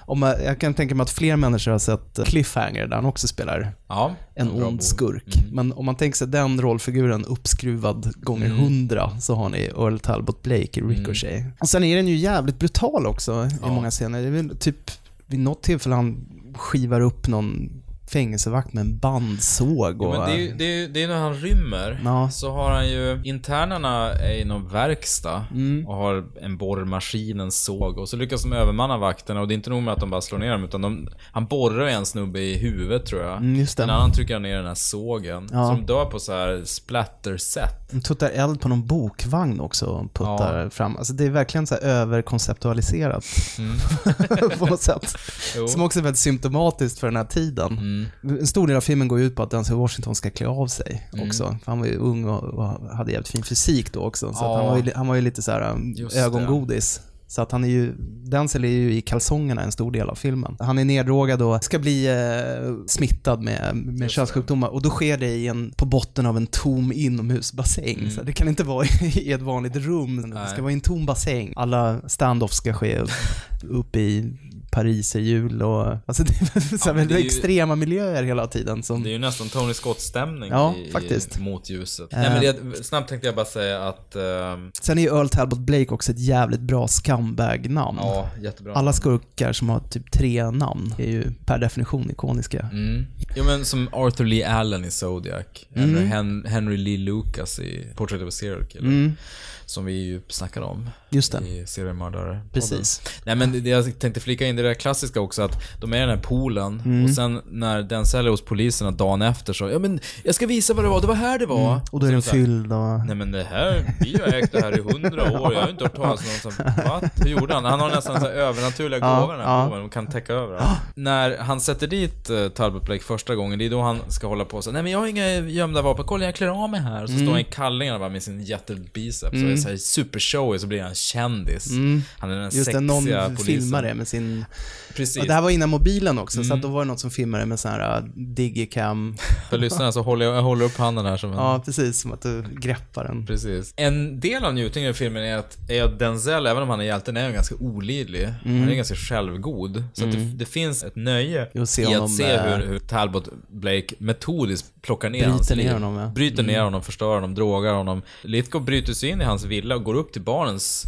Om jag, jag kan tänka mig att fler människor har sett Cliffhanger där han också spelar Ja, en ond skurk. Men om man tänker sig den rollfiguren uppskruvad gånger Mm. hundra så har ni Earl Talbot Blake i Ricochet. Och sen är den ju jävligt brutal också i Ja. många scener. Det är väl typ vid något tillfälle han skivar upp någon fängelsevakt med en bandsåg. Och, Jo, men det är det är, det är när han rymmer, Ja. så har han ju, internerna är i någon verkstad Mm. och har en borrmaskin, en såg och så lyckas de övermanna vakterna och det är inte nog med att de bara slår ner dem utan de, han borrar en snubbe i huvudet tror jag. Mm, just det. En annan trycker ner den här sågen. Ja. Så de dör på så här splatter-set. De tuttar eld på någon bokvagn också och puttar fram. Alltså det är verkligen så här överkonceptualiserat (laughs) på något sätt. Jo. Som också är väldigt symptomatiskt för den här tiden. En stor del av filmen går ut på att Denzel Washington ska klä av sig Mm. också. För han var ju ung och, hade jävligt fin fysik då också. Så Ja. han, var ju, han var ju lite så här um, Just det. ögongodis. Så att han är ju, Denzel är ju i kalsongerna en stor del av filmen. Han är neddrogad och ska bli eh, smittad med, med könssjukdomar och då sker det i en, på botten av en tom inomhusbassäng. Så det kan inte vara (laughs) i ett vanligt rum, det ska Mm. Vara i en tom bassäng. Alla standoffs ska ske upp i pariserhjul och... Alltså (laughs) det är så men det är ju- extrema miljöer hela tiden som... Det är ju nästan Tony Scott-stämning Ja, i, faktiskt. i motljuset. Eh. Nej, men det, snabbt tänkte jag bara säga att... ehm, Sen är ju Earl Talbot Blake också ett jävligt bra scumbag-namn. Ja, jättebra. Alla skurkar som har typ tre namn är ju per definition ikoniska. Mm. Jo men som Arthur Lee Allen i Zodiac. Mm. Henry, Hen- Henry Lee Lucas i Portrait of a Serial Killer. Mm. Som vi ju snackade om. Just det. I seriemördare. Precis. Nej men det jag tänkte flika in det där klassiska också att de är i den här poolen Mm. och sen när den säljer hos poliserna dagen efter så, ja men jag ska visa vad det var, det var här det var. Mm. Och då är den fylld och... Nej men det här, vi har ägt det här i hundra år, jag har inte hört talas om någon som, (laughs) va? Hur gjorde han? Han har nästan så här övernaturliga Ja, gåvor den ja. här gåvan, och kan täcka över allt. När han sätter dit uh, Talbot Blake första gången, det är då han ska hålla på så nej men jag har inga gömda vapen, kolla jag klär av mig här. Och så Mm. står han i kallingarna bara med sin jättebiceps Mm. Så här supershowy så blir han kändis. Mm. Han är den Just det, sexiga någon polisen. filmar det med sin... Precis. Och det här var innan mobilen också, så Mm. att då var det något som filmade med sån här uh, digicam. För lyssnarna så håller jag, jag håller upp handen här som en... Ja, precis. Som att du greppar den. Precis. En del av njutningen i filmen är att, är att Denzel, även om han är hjälten, är ganska olidlig. Mm. Han är ganska självgod. Så att det, Mm. det finns ett nöje i att se hur, hur Talbot Blake metodiskt plockar ner Bryter hans ner liv. honom, ja. Bryter ner Mm. honom, förstör honom, drogar honom. Lithgow bryter sig in i hans villa och går upp till barnens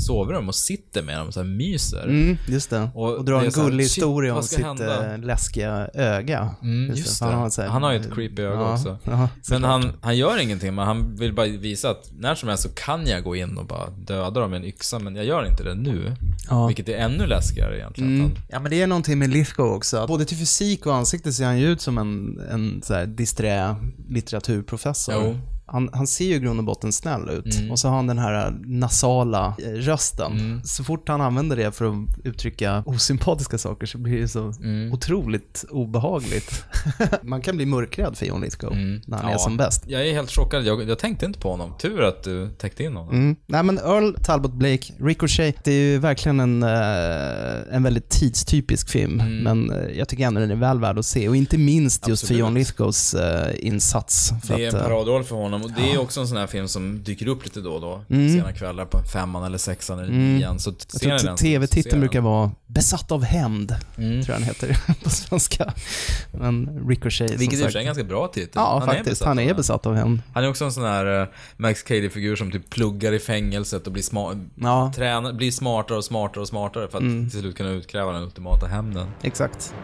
sovrum och sitter med dem och så här myser. Mm, just det. Och Och, drar en här, gullig historia om sitt hända? eh, läskiga öga. Mm, just för det. Han har, här- han har ju ett creepy öga Ja, också. ja, men han, han gör ingenting, men han vill bara visa att när som helst så kan jag gå in och bara döda dem med en yxa, men jag gör inte det nu. Ja. Vilket är ännu läskigare egentligen. Mm. Ja men det är någonting med Lithgow också. Både till fysik och ansikte ser han ju ut som en, en så här disträ litteraturprofessor. Jo. Han, han ser ju i grund och botten snäll ut. Mm. Och så har han den här nasala eh, rösten. Så fort han använder det för att uttrycka osympatiska saker så blir det så Mm. otroligt obehagligt. (laughs) Man kan bli mörkrädd för John Lithgow när han är Ja. som bäst. Jag är helt chockad, jag, jag tänkte inte på honom. Tur att du täckte in honom. Mm. Nej men Earl Talbot Blake, Ricochet, det är ju verkligen en, eh, en väldigt tidstypisk film. Mm. Men eh, jag tycker ändå den är väl värd att se. Och inte minst just Absolut. för John Lithgows eh, insats. Det är en eh, paradroll för honom och det är också en sån här film som dyker upp lite då och då. Mm. Sena kvällar på femman eller sexan eller Mm. nian. Så jag tror tv-titeln brukar vara Besatt av hämnd, Mm. tror jag den heter (laughs) på svenska. Men Ricochet, Vilket i och för sig är en ganska bra titel. Ja, Han är faktiskt. besatt han är besatt av hämnd. Han är också en sån här eh, Max Cady-figur som typ pluggar i fängelset och blir, sma- Ja. tränar, blir smartare och smartare och smartare för att Mm. till slut kunna utkräva den ultimata hämnden. Exakt.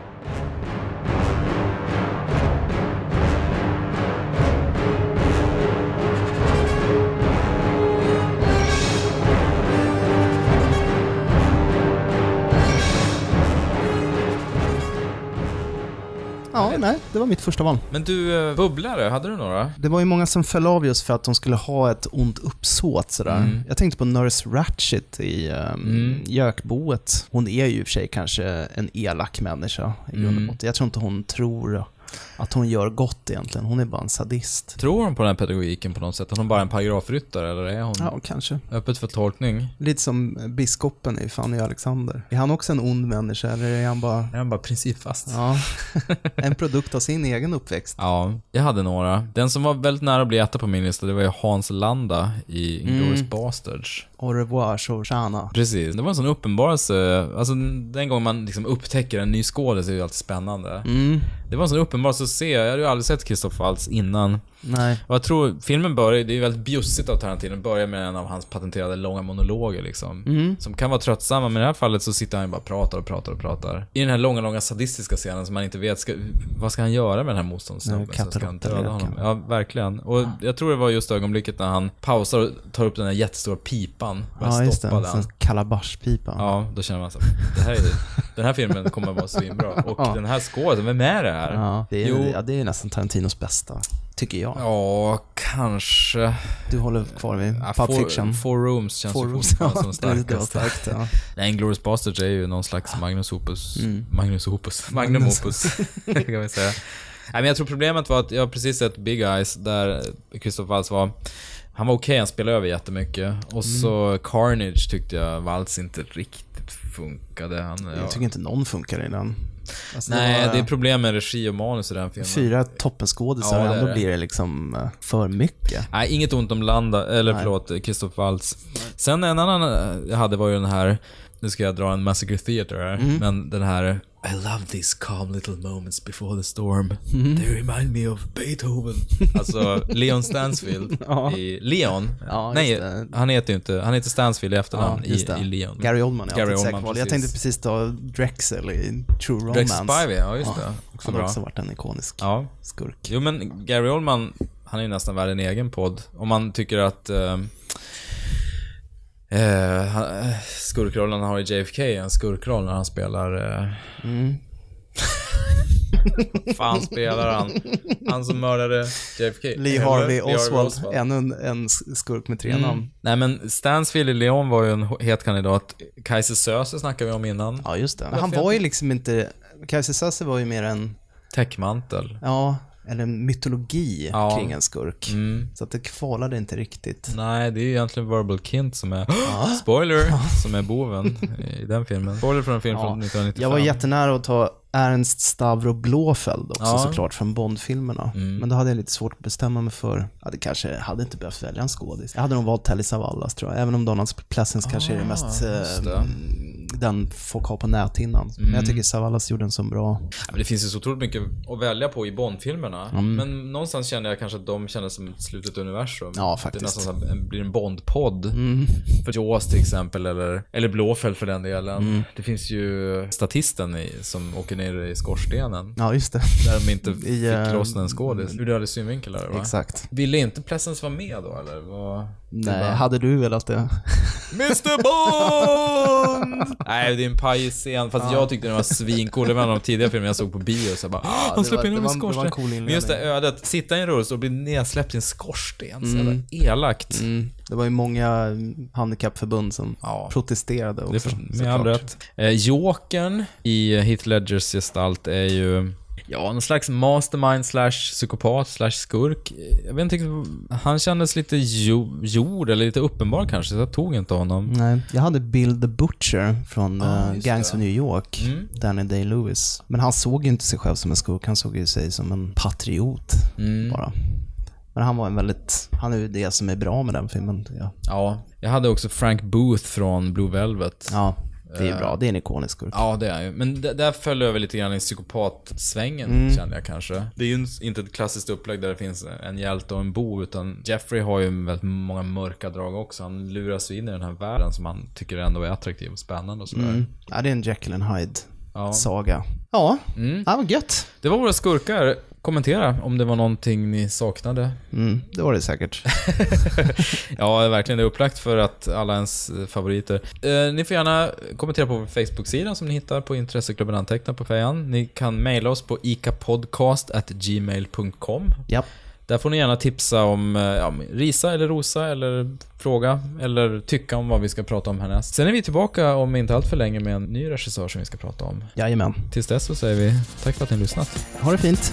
Ja, nej, det var mitt första val. Men du, eh, bubblare, hade du några? Det var ju många som föll av just för att de skulle ha ett ont uppsåt sådär. Mm. Jag tänkte på Nurse Ratchet i um, Mm. Jökboet. Hon är ju i och för sig kanske en elak människa i grund och Mm. botten. Jag tror inte hon tror att hon gör gott egentligen. Hon är bara en sadist. Tror hon på den här pedagogiken på något sätt? Är hon bara en paragrafryttare eller är hon Ja, kanske. öppet för tolkning? Lite som biskopen i Fanny och Alexander. Är han också en ond människa eller är han bara... Är han bara principfast? Ja, (laughs) en produkt av sin egen uppväxt. Ja, jag hade några. Den som var väldigt nära att bli etta på min lista, det var ju Hans Landa i Inglourious Mm. Bastards. Au revoir, Shoshana. Precis, det var en sån uppenbarelse. Alltså den gång man liksom upptäcker en ny skådis är ju alltid spännande. Mm. Det var en sån uppenbarelse att se. Jag hade ju aldrig sett Christoph Waltz innan. Nej. Och jag tror, filmen börjar, det är väldigt bjussigt av Tarantino, Den börjar med en av hans patenterade långa monologer liksom. Mm. Som kan vara tröttsamma, men i det här fallet så sitter han ju bara och pratar och pratar och pratar. I den här långa, långa sadistiska scenen som man inte vet, ska, vad ska han göra med den här motståndssnubben som ska han döda honom? Ja, verkligen. Och jag tror det var just ögonblicket när han pausar och tar upp den här jättestora pipan. Börjar Ja, just det. den. sån kalabashpipa. Ja, då känner man så det här är, den här filmen kommer att vara svinbra. (laughs) Och Ja. den här skådisen, vem är det här? Ja, det är, Jo. ja, det är nästan Tarantinos bästa, tycker jag. Ja, kanske. Du håller kvar vid Ja, Pulp four, Fiction. Four Rooms känns Four Rooms, ja, som (laughs) starkast. starkt, ja. (laughs) Nej, Inglourious Basterds är ju någon slags Magnus Opus. Mm. Magnus Opus. Magnum Magnus. Opus, kan vi säga. Nej, men jag tror problemet var att jag har precis sett Big Eyes, där Christoph Waltz var... Han var okej, han spelade över jättemycket. Och Mm. så Carnage tyckte jag Waltz inte riktigt funkade. Han, ja. Jag tycker inte någon funkar i den. Alltså, det Nej, var det är problem med regi och manus i den filmen. Fyra toppenskådisar Ja, det ändå det. blir det liksom eh, för mycket. Nej, inget ont om Landa, eller Nej. förlåt, Christoph Waltz. Sen en annan eh, jag hade var ju den här nu ska jag dra en Massacre Theater här, Mm. men den här I love these calm little moments before the storm. Mm. They remind me of Beethoven. (laughs) Alltså, Leon Stansfield (laughs) Ja. i Leon. Ja, Nej, han heter ju inte, han heter Stansfield i efternamn Ja, i, i Leon. Gary Oldman är Gary Oldman, val. Jag precis. tänkte precis ta Drexel i True Romance. Drex Spivey, ja just det. Också han har bra. också varit en ikonisk skurk. Jo men Gary Oldman, han är ju nästan värd en egen podd. Om man tycker att eh, eh, eh, skurkrollen han har i JFK är en skurkroll när han spelar... Eh, Mm. (laughs) vad fan spelar han? Han som mördade JFK. Lee Eller? Harvey Lee Oswald, ännu en, en skurk med tre Mm. namn. Nej men Stansfield i Leon var ju en het kandidat. Kaiser Söze snackade vi om innan. Ja, just det. Men han var ju liksom inte... Kaiser Söze var ju mer en... Täckmantel. Ja, eller en mytologi Ja. kring en skurk. Mm. Så att det kvalade inte riktigt. Nej, det är ju egentligen Verbal Kint som är... (gasps) Spoiler! Som är boven i den filmen. Spoiler för en film från 1995. Jag var jättenära att ta Ernst Stavro Blåfeld också Ja. såklart från Bond-filmerna. Mm. Men då hade jag lite svårt att bestämma mig för, ja det kanske hade inte behövt välja en skådis. Jag hade nog valt Telly Savalas tror jag, även om Donald Pleasence kanske är det mest, just eh, det. Den folk har på näthinnan. Men Mm. jag tycker Savalas gjorde en så bra. Ja, men det finns ju så otroligt mycket att välja på i Bond-filmerna. Mm. Men någonstans kände jag kanske att de kändes som ett slutet universum. Ja, Det faktiskt. nästan så här, blir en Bond-podd. Mm. För Jaws till exempel, eller, eller Blåfält för den delen. Mm. Det finns ju statisten i, som åker ner i skorstenen. Ja, just det. Där de inte (laughs) I, fick eh, loss en skådis. Ur dödlig synvinkel va? Exakt. Ville inte Pleasence vara med då, eller? Det Nej, bara- hade du velat det? Mr (laughs) Bond! Nej, det är en pajig scen. Fast jag tyckte den var svincool. Det var en av de tidiga filmerna jag såg på bio. Så jag bara, det han var- släpper in en skorsten. cool Men just det ödet, sitta i en rullstol och bli nedsläppt i en skorsten. Så Mm. elakt. Mm. Det var ju många handikappförbund som protesterade också. Det är för, med all rätt. Eh, Jokern i Heath Ledgers gestalt är ju Ja, någon slags mastermind slash psykopat slash skurk. Jag vet inte han kändes lite jo, jord eller lite uppenbar kanske, så jag tog inte honom. Nej, jag hade Bill the Butcher från Ah, Gangs of New York, Mm. Danny Day-Lewis. Men han såg ju inte sig själv som en skurk, han såg ju sig som en patriot Mm. bara. Men han var en väldigt, han är ju det som är bra med den filmen tycker jag. Ja, jag hade också Frank Booth från Blue Velvet. Ja, det är ju Eh, bra, det är en ikonisk skurk. Ja, det är ju. Men d- där föll jag över lite grann i psykopatsvängen, Mm. kände jag kanske. Det är ju inte ett klassiskt upplägg där det finns en hjälte och en bo, utan Jeffrey har ju väldigt många mörka drag också. Han luras ju in i den här världen som han tycker ändå är attraktiv och spännande och sådär. Mm. Ja, det är en Jekyll and Ja. Hyde-saga. Ja, Mm. ja, vad gött. Det var våra skurkar. Kommentera om det var någonting ni saknade. Mm, det var det säkert. (laughs) Ja, verkligen. Det är upplagt för att alla ens eh, favoriter. Eh, ni får gärna kommentera på vår Facebook-sida som ni hittar på Intresseklubben Anteckna på fejan. Ni kan mejla oss på ikapodcast.gmail.com. Ja. Där får ni gärna tipsa om eh, ja, risa eller rosa eller fråga eller tycka om vad vi ska prata om härnäst. Sen är vi tillbaka om inte allt för länge med en ny regissör som vi ska prata om. Jajamän. Tills dess så säger vi tack för att ni har lyssnat. Ha det fint.